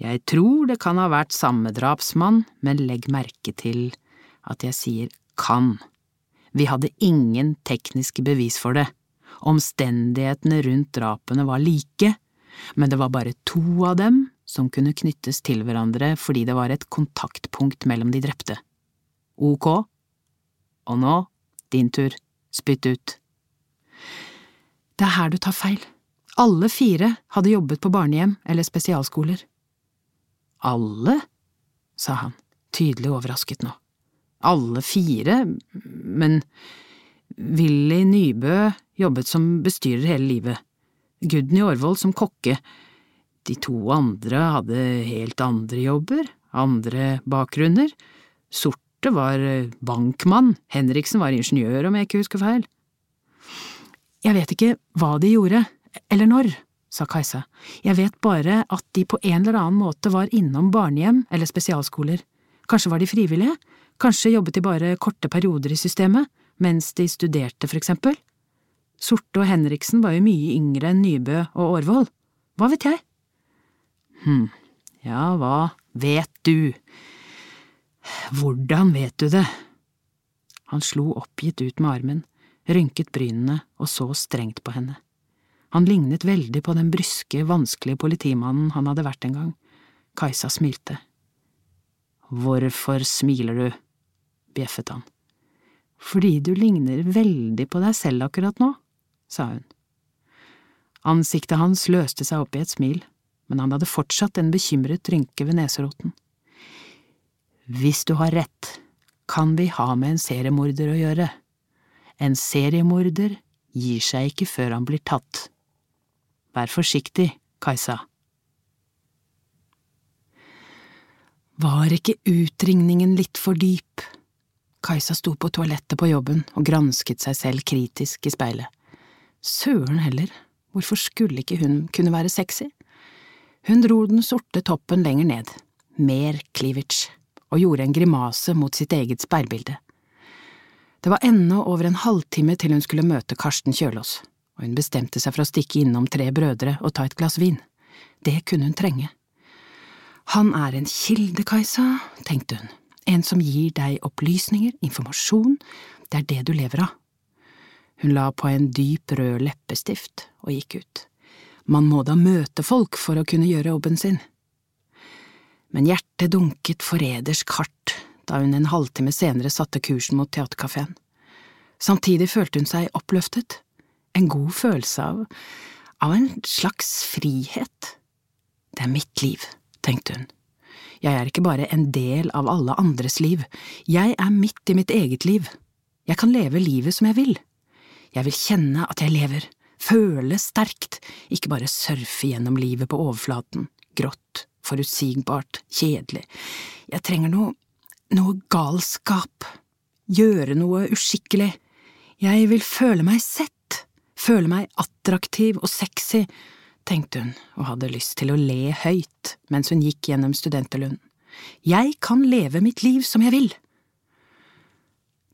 jeg tror det kan ha vært samme drapsmann, men legg merke til at jeg sier kan. Vi hadde ingen tekniske bevis for det. Omstendighetene rundt drapene var like, men det var bare to av dem som kunne knyttes til hverandre fordi det var et kontaktpunkt mellom de drepte. Ok, og nå din tur, spytt ut. Det er her du tar feil. Alle fire hadde jobbet på barnehjem eller spesialskoler. Alle? sa han, tydelig overrasket nå. Alle fire, men Willy Nybø jobbet som bestyrer hele livet, Gudny Aarvold som kokke, de to andre hadde helt andre jobber, andre bakgrunner, Sorte var bankmann, Henriksen var ingeniør om jeg ikke husker feil. Jeg vet ikke hva de gjorde, eller når, sa Kajsa, jeg vet bare at de på en eller annen måte var innom barnehjem eller spesialskoler. Kanskje var de frivillige, kanskje jobbet de bare korte perioder i systemet, mens de studerte, for eksempel. Sorte og Henriksen var jo mye yngre enn Nybø og Årvoll. hva vet jeg? Hm, ja, hva vet du? Hvordan vet du det? Han slo oppgitt ut med armen, rynket brynene og så strengt på henne. Han lignet veldig på den bryske, vanskelige politimannen han hadde vært en gang. Kajsa smilte. Hvorfor smiler du? bjeffet han. Fordi du ligner veldig på deg selv akkurat nå, sa hun. Ansiktet hans løste seg opp i et smil, men han hadde fortsatt en bekymret rynke ved neseroten. Hvis du har rett, kan vi ha med en seriemorder å gjøre. En seriemorder gir seg ikke før han blir tatt. Vær forsiktig, Kajsa. Var ikke utringningen litt for dyp? Kajsa sto på toalettet på jobben og gransket seg selv kritisk i speilet. Søren heller, hvorfor skulle ikke hun kunne være sexy? Hun dro den sorte toppen lenger ned, mer cleavage, og gjorde en grimase mot sitt eget speilbilde. Det var ennå over en halvtime til hun skulle møte Karsten Kjølås og hun bestemte seg for å stikke innom Tre brødre og ta et glass vin. Det kunne hun trenge. Han er en kilde, Kajsa, tenkte hun, en som gir deg opplysninger, informasjon, det er det du lever av. Hun la på en dyp rød leppestift og gikk ut. Man må da møte folk for å kunne gjøre jobben sin. Men hjertet dunket forrædersk hardt da hun en halvtime senere satte kursen mot teaterkafeen. Samtidig følte hun seg oppløftet en god følelse av… av en slags frihet. Det er mitt liv, tenkte hun. Jeg er ikke bare en del av alle andres liv, jeg er midt i mitt eget liv. Jeg kan leve livet som jeg vil. Jeg vil kjenne at jeg lever, føle sterkt, ikke bare surfe gjennom livet på overflaten, grått, forutsigbart, kjedelig. Jeg trenger noe… noe galskap, gjøre noe uskikkelig. Jeg vil føle meg sett føle meg attraktiv og sexy, tenkte hun og hadde lyst til å le høyt mens hun gikk gjennom studenterlunden. Jeg kan leve mitt liv som jeg vil!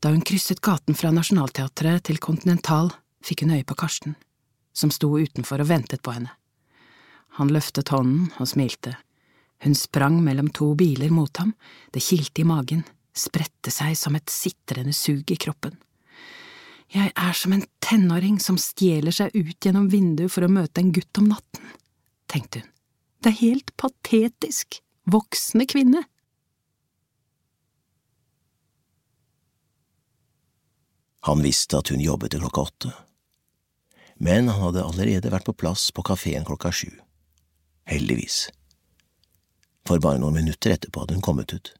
Da hun krysset gaten fra Nationaltheatret til Continental, fikk hun øye på Karsten, som sto utenfor og ventet på henne. Han løftet hånden og smilte. Hun sprang mellom to biler mot ham, det kilte i magen, spredte seg som et sitrende sug i kroppen. Jeg er som en tenåring som stjeler seg ut gjennom vinduet for å møte en gutt om natten, tenkte hun. Det er helt patetisk, voksne kvinne.
Han visste at hun jobbet til klokka åtte, men han hadde allerede vært på plass på kafeen klokka sju. Heldigvis. For bare noen minutter etterpå hadde hun kommet ut.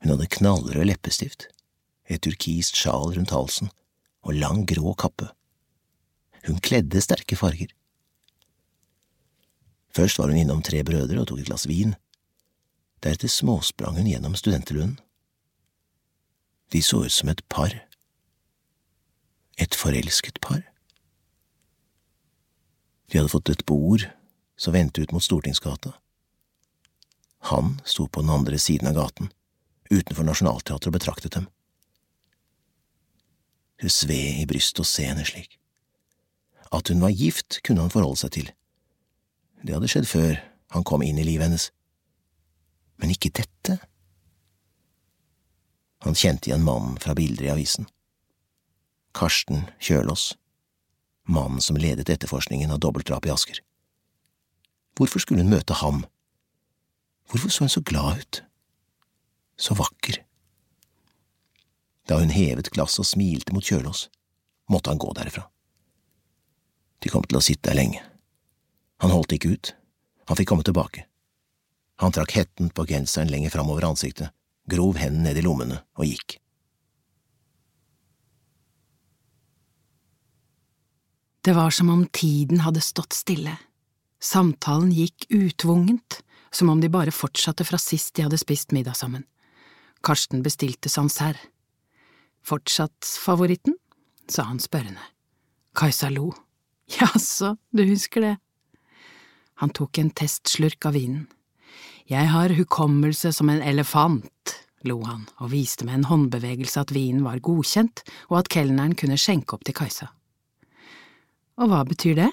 Hun hadde knallrød leppestift et turkist sjal rundt halsen og lang, grå kappe. Hun kledde sterke farger. Først var hun innom Tre brødre og tok et glass vin. Deretter småsprang hun gjennom studenterlunden. De så ut som et par. Et forelsket par. De hadde fått et bord som vendte ut mot Stortingsgata. Han sto på den andre siden av gaten, utenfor Nationaltheatret og betraktet dem. Hun sved i brystet å se henne slik. At hun var gift, kunne han forholde seg til. Det hadde skjedd før han kom inn i livet hennes. Men ikke dette. Han kjente igjen mannen fra bilder i avisen. Karsten Kjølås, mannen som ledet etterforskningen av dobbeltdrapet i Asker. Hvorfor skulle hun møte ham? Hvorfor så hun så glad ut? Så vakker. Da hun hevet glasset og smilte mot Kjølås, måtte han gå derifra. De kom til å sitte der lenge. Han holdt ikke ut, han fikk komme tilbake. Han trakk hetten på genseren lenger framover ansiktet, grov hendene ned i lommene og gikk.
Det var som om tiden hadde stått stille. Samtalen gikk utvungent, som om de bare fortsatte fra sist de hadde spist middag sammen. Karsten bestilte Sancerre. Fortsatt favoritten? sa han spørrende. Kajsa lo. Jaså, du husker det? Han tok en testslurk av vinen. Jeg har hukommelse som en elefant, lo han og viste med en håndbevegelse at vinen var godkjent og at kelneren kunne skjenke opp til Kajsa. Og hva betyr det?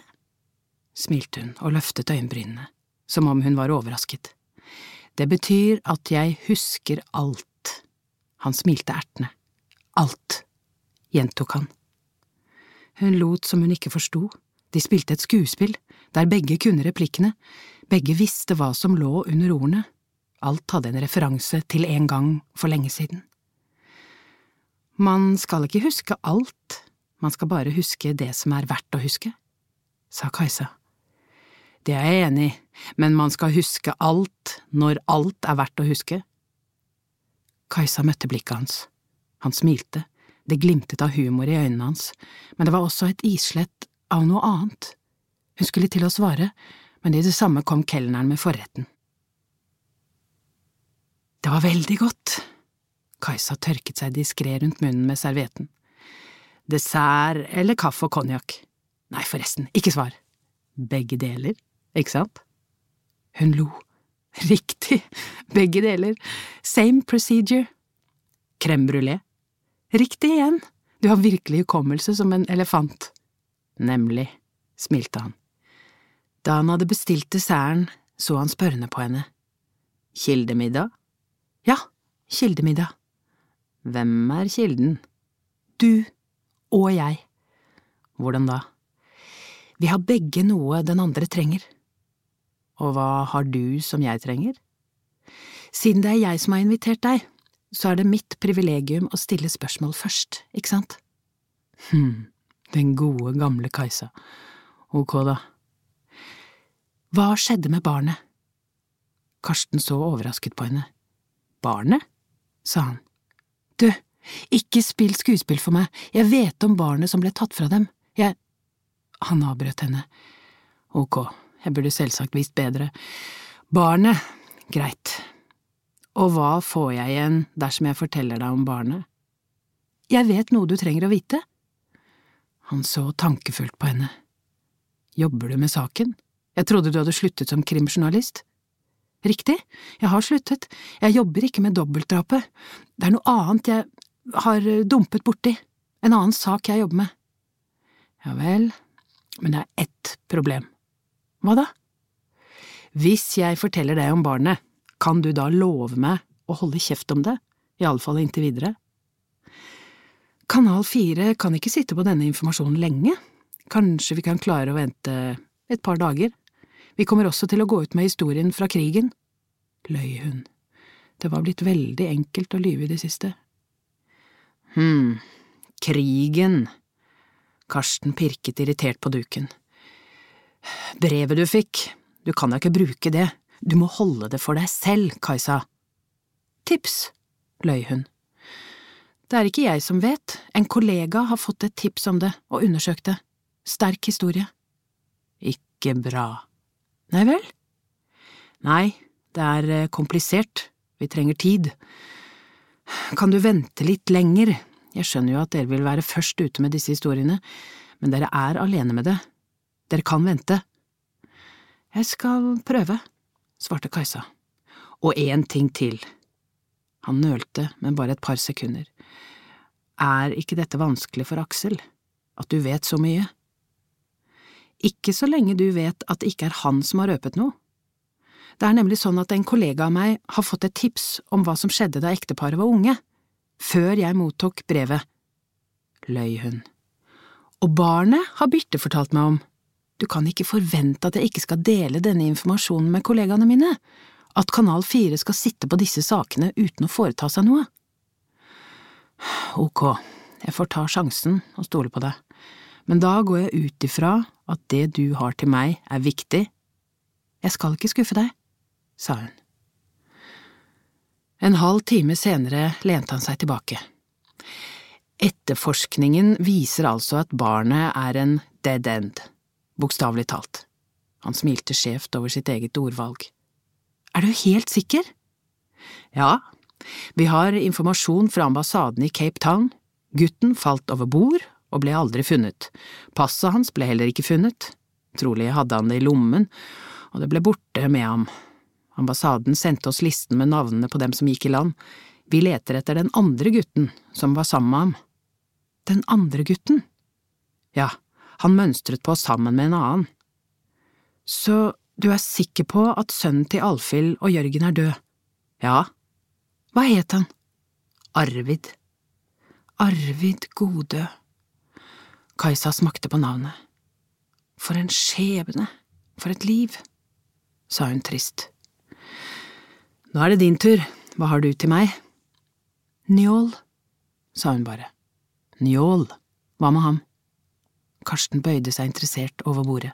Smilte hun og løftet øyenbrynene, som om hun var overrasket. Det betyr at jeg husker alt. Han smilte ertende. Alt, gjentok han. Hun lot som hun ikke forsto. De spilte et skuespill, der begge kunne replikkene, begge visste hva som lå under ordene. Alt hadde en referanse til en gang for lenge siden. Man skal ikke huske alt, man skal bare huske det som er verdt å huske, sa Kajsa. Det er jeg enig i, men man skal huske alt når alt er verdt å huske. Kajsa møtte blikket hans. Han smilte, det glimtet av humor i øynene hans, men det var også et islett av noe annet. Hun skulle til å svare, men i det samme kom kelneren med forretten. Det var veldig godt. Kajsa tørket seg diskré rundt munnen med servietten. Dessert eller kaffe og konjakk? Nei, forresten, ikke svar. Begge deler, ikke sant? Hun lo. Riktig, begge deler. Same procedure. Crème brulé. Riktig igjen, du har virkelig hukommelse som en elefant. Nemlig, smilte han. Da han hadde bestilt desserten, så han spørrende på henne. Kildemiddag? Ja, kildemiddag. Hvem er kilden? Du og jeg. Hvordan da? Vi har begge noe den andre trenger. Og hva har du som jeg trenger? Siden det er jeg som har invitert deg, så er det mitt privilegium å stille spørsmål først, ikke sant? Hm, den gode, gamle Kajsa. Ok, da. Hva skjedde med barnet? Karsten så overrasket på henne. Barnet? sa han. Du, ikke spill skuespill for meg, jeg vet om barnet som ble tatt fra dem, jeg… Han avbrøt henne. Ok, jeg burde selvsagt visst bedre. Barnet, greit. Og hva får jeg igjen dersom jeg forteller deg om barnet? Jeg vet noe du trenger å vite. Han så tankefullt på henne. Jobber du med saken? Jeg trodde du hadde sluttet som krimjournalist. Riktig, jeg har sluttet, jeg jobber ikke med dobbeltdrapet, det er noe annet jeg har dumpet borti, en annen sak jeg jobber med. Ja vel, men det er ett problem. Hva da? Hvis jeg forteller deg om barnet, kan du da love meg å holde kjeft om det, iallfall inntil videre? Kanal 4 kan ikke sitte på denne informasjonen lenge, kanskje vi kan klare å vente et par dager. Vi kommer også til å gå ut med historien fra krigen. Løy hun. Det var blitt veldig enkelt å lyve i det siste. Hm, krigen. Karsten pirket irritert på duken. Brevet du fikk, du kan da ikke bruke det, du må holde det for deg selv, Kajsa. Tips, løy hun. Det er ikke jeg som vet, en kollega har fått et tips om det og undersøkt det. Sterk historie. Ikke bra. Nei vel? Nei, det er eh, komplisert, vi trenger tid. Kan du vente litt lenger, jeg skjønner jo at dere vil være først ute med disse historiene, men dere er alene med det, dere kan vente. Jeg skal prøve, svarte Kajsa. Og én ting til. Han nølte, men bare et par sekunder. Er ikke dette vanskelig for Aksel, at du vet så mye? Ikke så lenge du vet at det ikke er han som har røpet noe. Det er nemlig sånn at en kollega av meg har fått et tips om hva som skjedde da ekteparet var unge, før jeg mottok brevet. Løy hun. Og barnet har Birte fortalt meg om. Du kan ikke forvente at jeg ikke skal dele denne informasjonen med kollegaene mine, at Kanal 4 skal sitte på disse sakene uten å foreta seg noe. Ok, jeg får ta sjansen og stole på deg, men da går jeg ut ifra at det du har til meg er viktig. Jeg skal ikke skuffe deg, sa hun. En halv time senere lente han seg tilbake. Etterforskningen viser altså at barnet er en dead end, bokstavelig talt. Han smilte skjevt over sitt eget ordvalg. Er du helt sikker? Ja, vi har informasjon fra ambassaden i Cape Town. Gutten falt over bord og ble aldri funnet. Passet hans ble heller ikke funnet. Trolig hadde han det i lommen, og det ble borte med ham. Ambassaden sendte oss listen med navnene på dem som gikk i land. Vi leter etter den andre gutten som var sammen med ham. Den andre gutten? Ja, han mønstret på sammen med en annen. Så du er sikker på at sønnen til Alfhild og Jørgen er død? Ja. Hva het han? Arvid. Arvid Godø. Kajsa smakte på navnet. For en skjebne, for et liv, sa hun trist. Nå er det din tur, hva har du til meg? Njål, sa hun bare. Njål, hva med ham? Karsten bøyde seg interessert over bordet.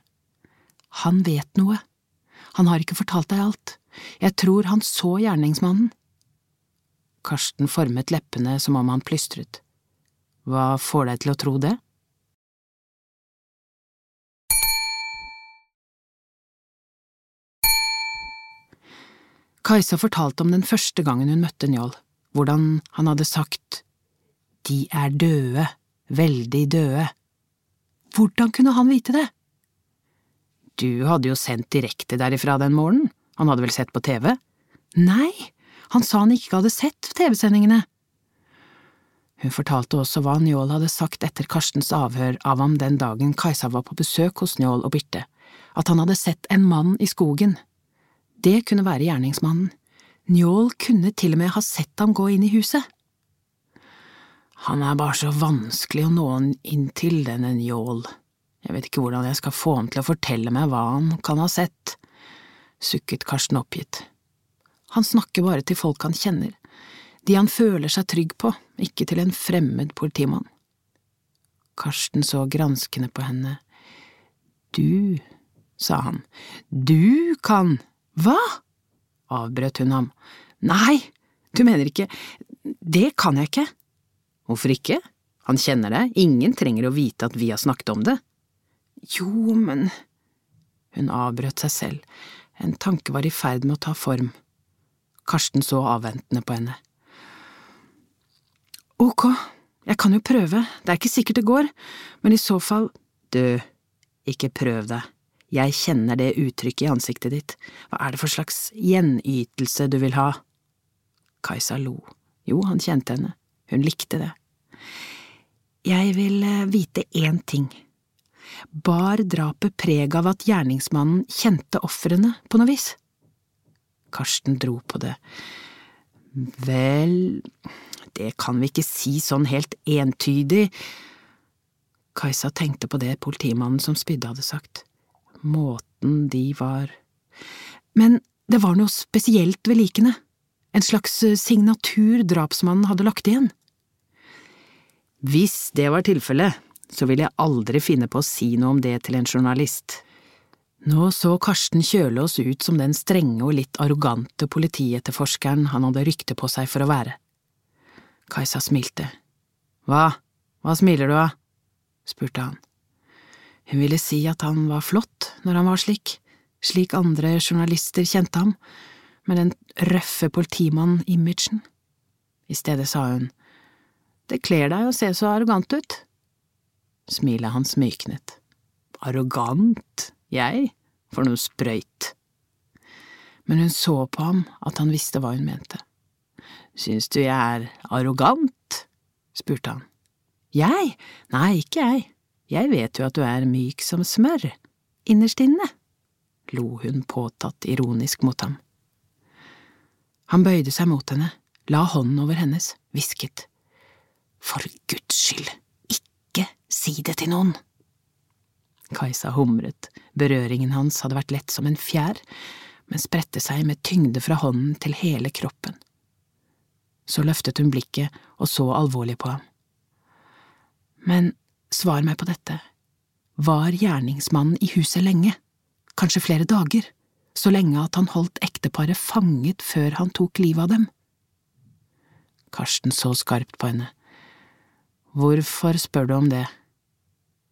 Han vet noe. Han har ikke fortalt deg alt. Jeg tror han så gjerningsmannen. Karsten formet leppene som om han plystret. Hva får deg til å tro det? Kajsa fortalte om den første gangen hun møtte Njål, hvordan han hadde sagt De er døde, veldig døde. Hvordan kunne han vite det? Du hadde jo sendt direkte derifra den morgenen, han hadde vel sett på TV? Nei, han sa han ikke hadde sett TV-sendingene. Hun fortalte også hva Njål hadde sagt etter Karstens avhør av ham den dagen Kajsa var på besøk hos Njål og Birte, at han hadde sett en mann i skogen. Det kunne være gjerningsmannen. Njål kunne til og med ha sett ham gå inn i huset. Han er bare så vanskelig å nå inn til, denne Njål. Jeg vet ikke hvordan jeg skal få ham til å fortelle meg hva han kan ha sett, sukket Karsten oppgitt. Han snakker bare til folk han kjenner, de han føler seg trygg på, ikke til en fremmed politimann. Karsten så granskende på henne. Du, sa han, du kan… Hva? avbrøt hun ham. Nei, du mener ikke… Det kan jeg ikke. Hvorfor ikke? Han kjenner deg, ingen trenger å vite at vi har snakket om det. Jo, men… Hun avbrøt seg selv, en tanke var i ferd med å ta form. Karsten så avventende på henne. Ok, jeg kan jo prøve, det er ikke sikkert det går, men i så fall… Du, ikke prøv deg. Jeg kjenner det uttrykket i ansiktet ditt, hva er det for slags gjenytelse du vil ha? Kajsa lo. Jo, han kjente henne, hun likte det. Jeg vil eh, vite én ting. Bar drapet preg av at gjerningsmannen kjente ofrene på noe vis? Karsten dro på det. Vel, det kan vi ikke si sånn helt entydig. Kajsa tenkte på det politimannen som spydde hadde sagt måten de var… Men det var noe spesielt ved likene, en slags eh, signatur drapsmannen hadde lagt igjen. Hvis det var tilfellet, så ville jeg aldri finne på å si noe om det til en journalist. Nå så Karsten Kjølås ut som den strenge og litt arrogante politietterforskeren han hadde rykte på seg for å være. Kajsa smilte. Hva, hva smiler du av? spurte han. Hun ville si at han var flott når han var slik, slik andre journalister kjente ham, med den røffe politimann-imagen. I stedet sa hun, Det kler deg å se så arrogant ut. Smilet hans myknet. Arrogant, jeg, for noe sprøyt. Men hun så på ham at han visste hva hun mente. Syns du jeg er arrogant? spurte han. Jeg? Nei, ikke jeg. Jeg vet jo at du er myk som smør, innerst inne, lo hun påtatt ironisk mot ham. Han bøyde seg mot henne, la hånden over hennes, hvisket. For Guds skyld, ikke si det til noen! Kajsa humret, berøringen hans hadde vært lett som en fjær, men spredte seg med tyngde fra hånden til hele kroppen. Så løftet hun blikket og så alvorlig på ham. Men svar meg på dette, var gjerningsmannen i huset lenge, kanskje flere dager, så lenge at han holdt ekteparet fanget før han tok livet av dem? Karsten så skarpt på henne. Hvorfor spør du om det?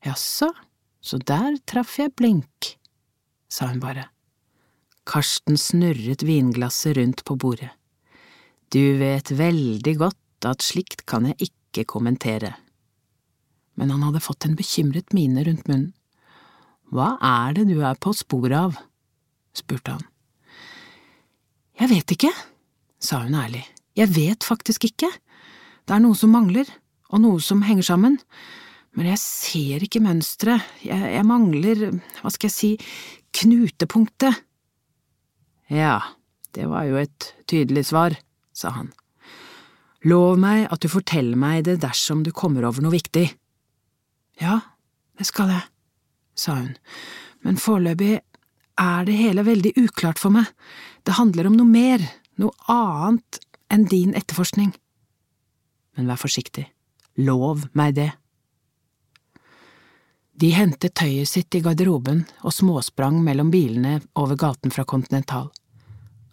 Jaså, så der traff jeg blink, sa hun bare. Karsten snurret vinglasset rundt på bordet. Du vet veldig godt at slikt kan jeg ikke kommentere men han hadde fått en bekymret mine rundt munnen. Hva er det du er på sporet av? Spurte han. Jeg vet ikke, sa hun ærlig. Jeg vet faktisk ikke. Det er noe som mangler, og noe som henger sammen, men jeg ser ikke mønsteret, jeg, jeg mangler, hva skal jeg si, knutepunktet. Ja, det var jo et tydelig svar, sa han. Lov meg at du forteller meg det dersom du kommer over noe viktig. Ja, det skal jeg, sa hun, men foreløpig er det hele veldig uklart for meg, det handler om noe mer, noe annet enn din etterforskning. Men vær forsiktig, lov meg det. De hentet tøyet sitt i garderoben og småsprang mellom bilene over gaten fra Continental.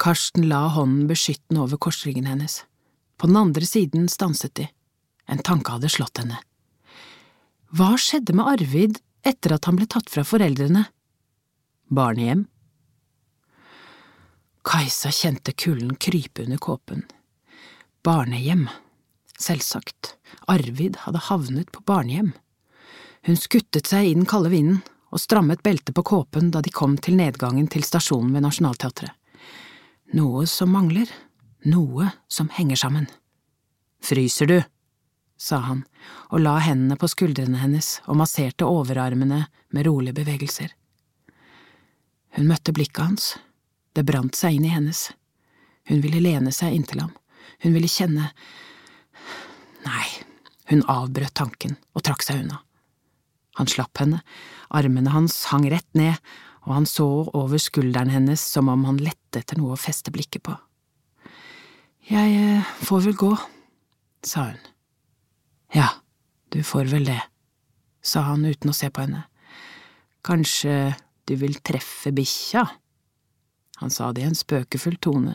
Karsten la hånden beskyttende over korsryggen hennes. På den andre siden stanset de. En tanke hadde slått henne. Hva skjedde med Arvid etter at han ble tatt fra foreldrene? Barnehjem? Kajsa kjente kulden krype under kåpen. Barnehjem, selvsagt, Arvid hadde havnet på barnehjem. Hun skuttet seg i den kalde vinden og strammet beltet på kåpen da de kom til nedgangen til stasjonen ved Nationaltheatret. Noe som mangler, noe som henger sammen. Fryser du? sa han og la hendene på skuldrene hennes og masserte overarmene med rolige bevegelser. Hun møtte blikket hans, det brant seg inn i hennes. Hun ville lene seg inntil ham, hun ville kjenne… Nei, hun avbrøt tanken og trakk seg unna. Han slapp henne, armene hans hang rett ned, og han så over skulderen hennes som om han lette etter noe å feste blikket på. Jeg eh, får vel gå, sa hun. Ja, du får vel det, sa han uten å se på henne. Kanskje du vil treffe bikkja? Han sa det i en spøkefull tone,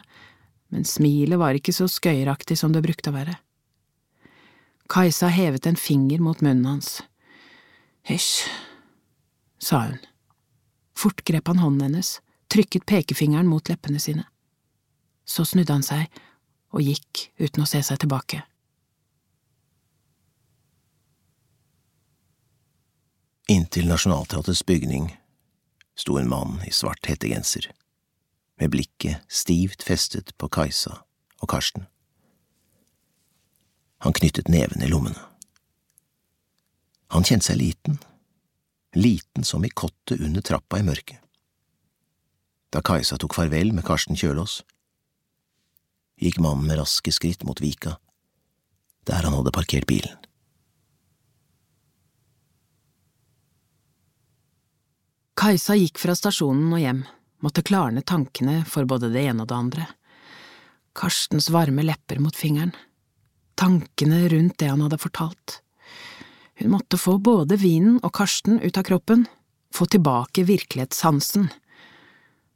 men smilet var ikke så skøyeraktig som det brukte å være. Kajsa hevet en finger mot munnen hans. Hysj, sa hun. Fort grep han hånden hennes, trykket pekefingeren mot leppene sine. Så snudde han seg og gikk uten å se seg tilbake.
Inntil Nationaltheatrets bygning sto en mann i svart hettegenser, med blikket stivt festet på Kajsa og Karsten. Han knyttet nevene i lommene. Han kjente seg liten, liten som i kottet under trappa i mørket. Da Kajsa tok farvel med Karsten Kjølås, gikk mannen med raske skritt mot Vika, der han hadde parkert bilen.
Kajsa gikk fra stasjonen og hjem, måtte klarne tankene for både det ene og det andre. Karstens varme lepper mot fingeren, tankene rundt det han hadde fortalt. Hun måtte få både vinen og Karsten ut av kroppen, få tilbake virkelighetssansen.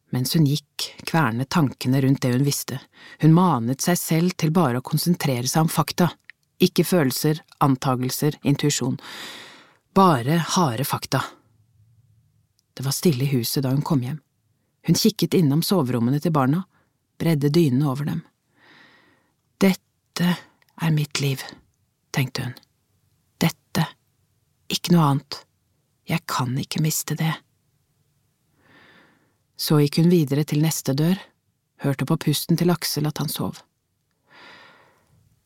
Mens hun gikk, kvernet tankene rundt det hun visste, hun manet seg selv til bare å konsentrere seg om fakta, ikke følelser, antagelser, intuisjon, bare harde fakta. Det var stille i huset da hun kom hjem. Hun kikket innom soverommene til barna, bredde dynene over dem. Dette er mitt liv, tenkte hun. Dette, ikke noe annet. Jeg kan ikke miste det. Så gikk hun videre til neste dør, hørte på pusten til Aksel at han sov.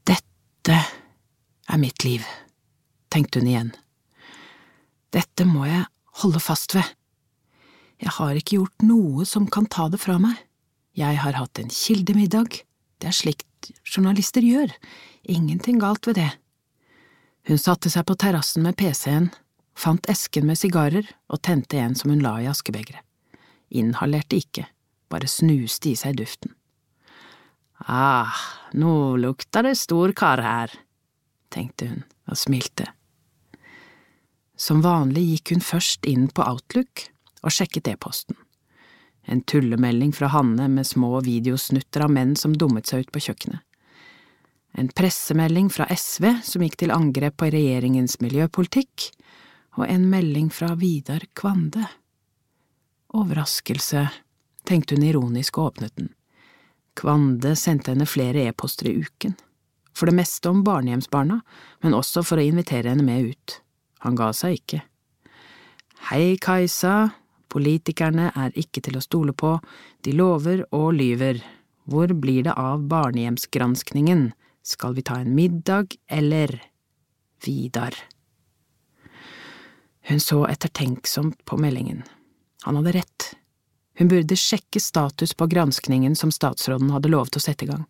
Dette er mitt liv, tenkte hun igjen. Dette må jeg holde fast ved. Jeg har ikke gjort noe som kan ta det fra meg. Jeg har hatt en kildemiddag, det er slikt journalister gjør, ingenting galt ved det. Hun satte seg på terrassen med pc-en, fant esken med sigarer og tente en som hun la i askebegeret. Inhalerte ikke, bare snuste i seg duften. Ah, nå lukter det stor kar her, tenkte hun og smilte. Som vanlig gikk hun først inn på Outlook og sjekket e-posten. En tullemelding fra Hanne med små videosnutter av menn som dummet seg ut på kjøkkenet. En pressemelding fra SV som gikk til angrep på regjeringens miljøpolitikk, og en melding fra Vidar Kvande. Overraskelse, tenkte hun ironisk og åpnet den. Kvande sendte henne flere e-poster i uken, for det meste om barnehjemsbarna, men også for å invitere henne med ut. Han ga seg ikke. Hei, Kajsa, politikerne er ikke til å stole på, de lover og lyver. Hvor blir det av barnehjemsgranskningen, skal vi ta en middag, eller… Vidar. Hun så ettertenksomt på meldingen. Han hadde rett. Hun burde sjekke status på granskningen som statsråden hadde lovet å sette i gang.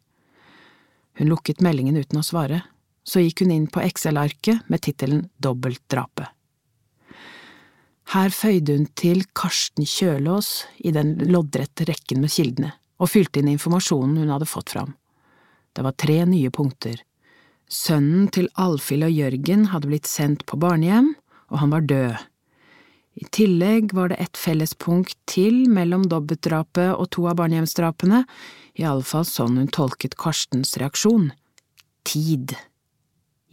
Hun lukket meldingen uten å svare, så gikk hun inn på Excel-arket med tittelen Dobbeltdrapet. Her føyde hun til Karsten Kjølås i den loddrette rekken med kildene, og fylte inn informasjonen hun hadde fått fram. Det var tre nye punkter. Sønnen til Alfhild og Jørgen hadde blitt sendt på barnehjem, og han var død. I tillegg var det et fellespunkt til mellom dobbeltdrapet og to av barnehjemsdrapene, iallfall sånn hun tolket Karstens reaksjon. Tid.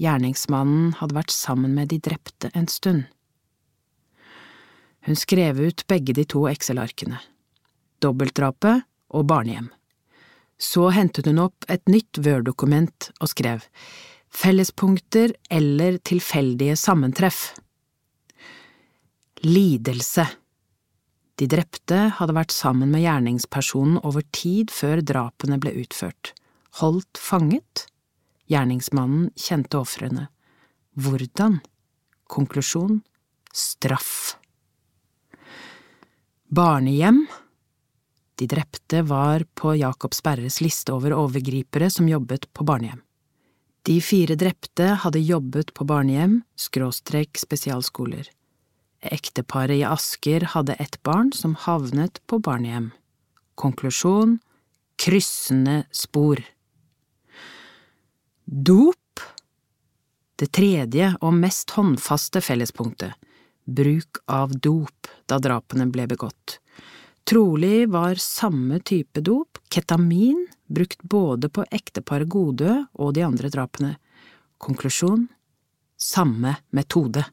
Gjerningsmannen hadde vært sammen med de drepte en stund. Hun skrev ut begge de to Excel-arkene. Dobbeltdrapet og barnehjem. Så hentet hun opp et nytt Word-dokument og skrev Fellespunkter eller tilfeldige sammentreff. Lidelse De drepte hadde vært sammen med gjerningspersonen over tid før drapene ble utført. Holdt fanget? Gjerningsmannen kjente ofrene. Hvordan? Konklusjon straff. Barnehjem? De drepte var på Jakob Sperres liste over overgripere som jobbet på barnehjem. De fire drepte hadde jobbet på barnehjem, skråstrek spesialskoler. Ekteparet i Asker hadde et barn som havnet på barnehjem. Konklusjon kryssende spor. Dop Det tredje og mest håndfaste fellespunktet bruk av dop da drapene ble begått. Trolig var samme type dop, ketamin, brukt både på ekteparet Godø og de andre drapene. Konklusjon samme metode.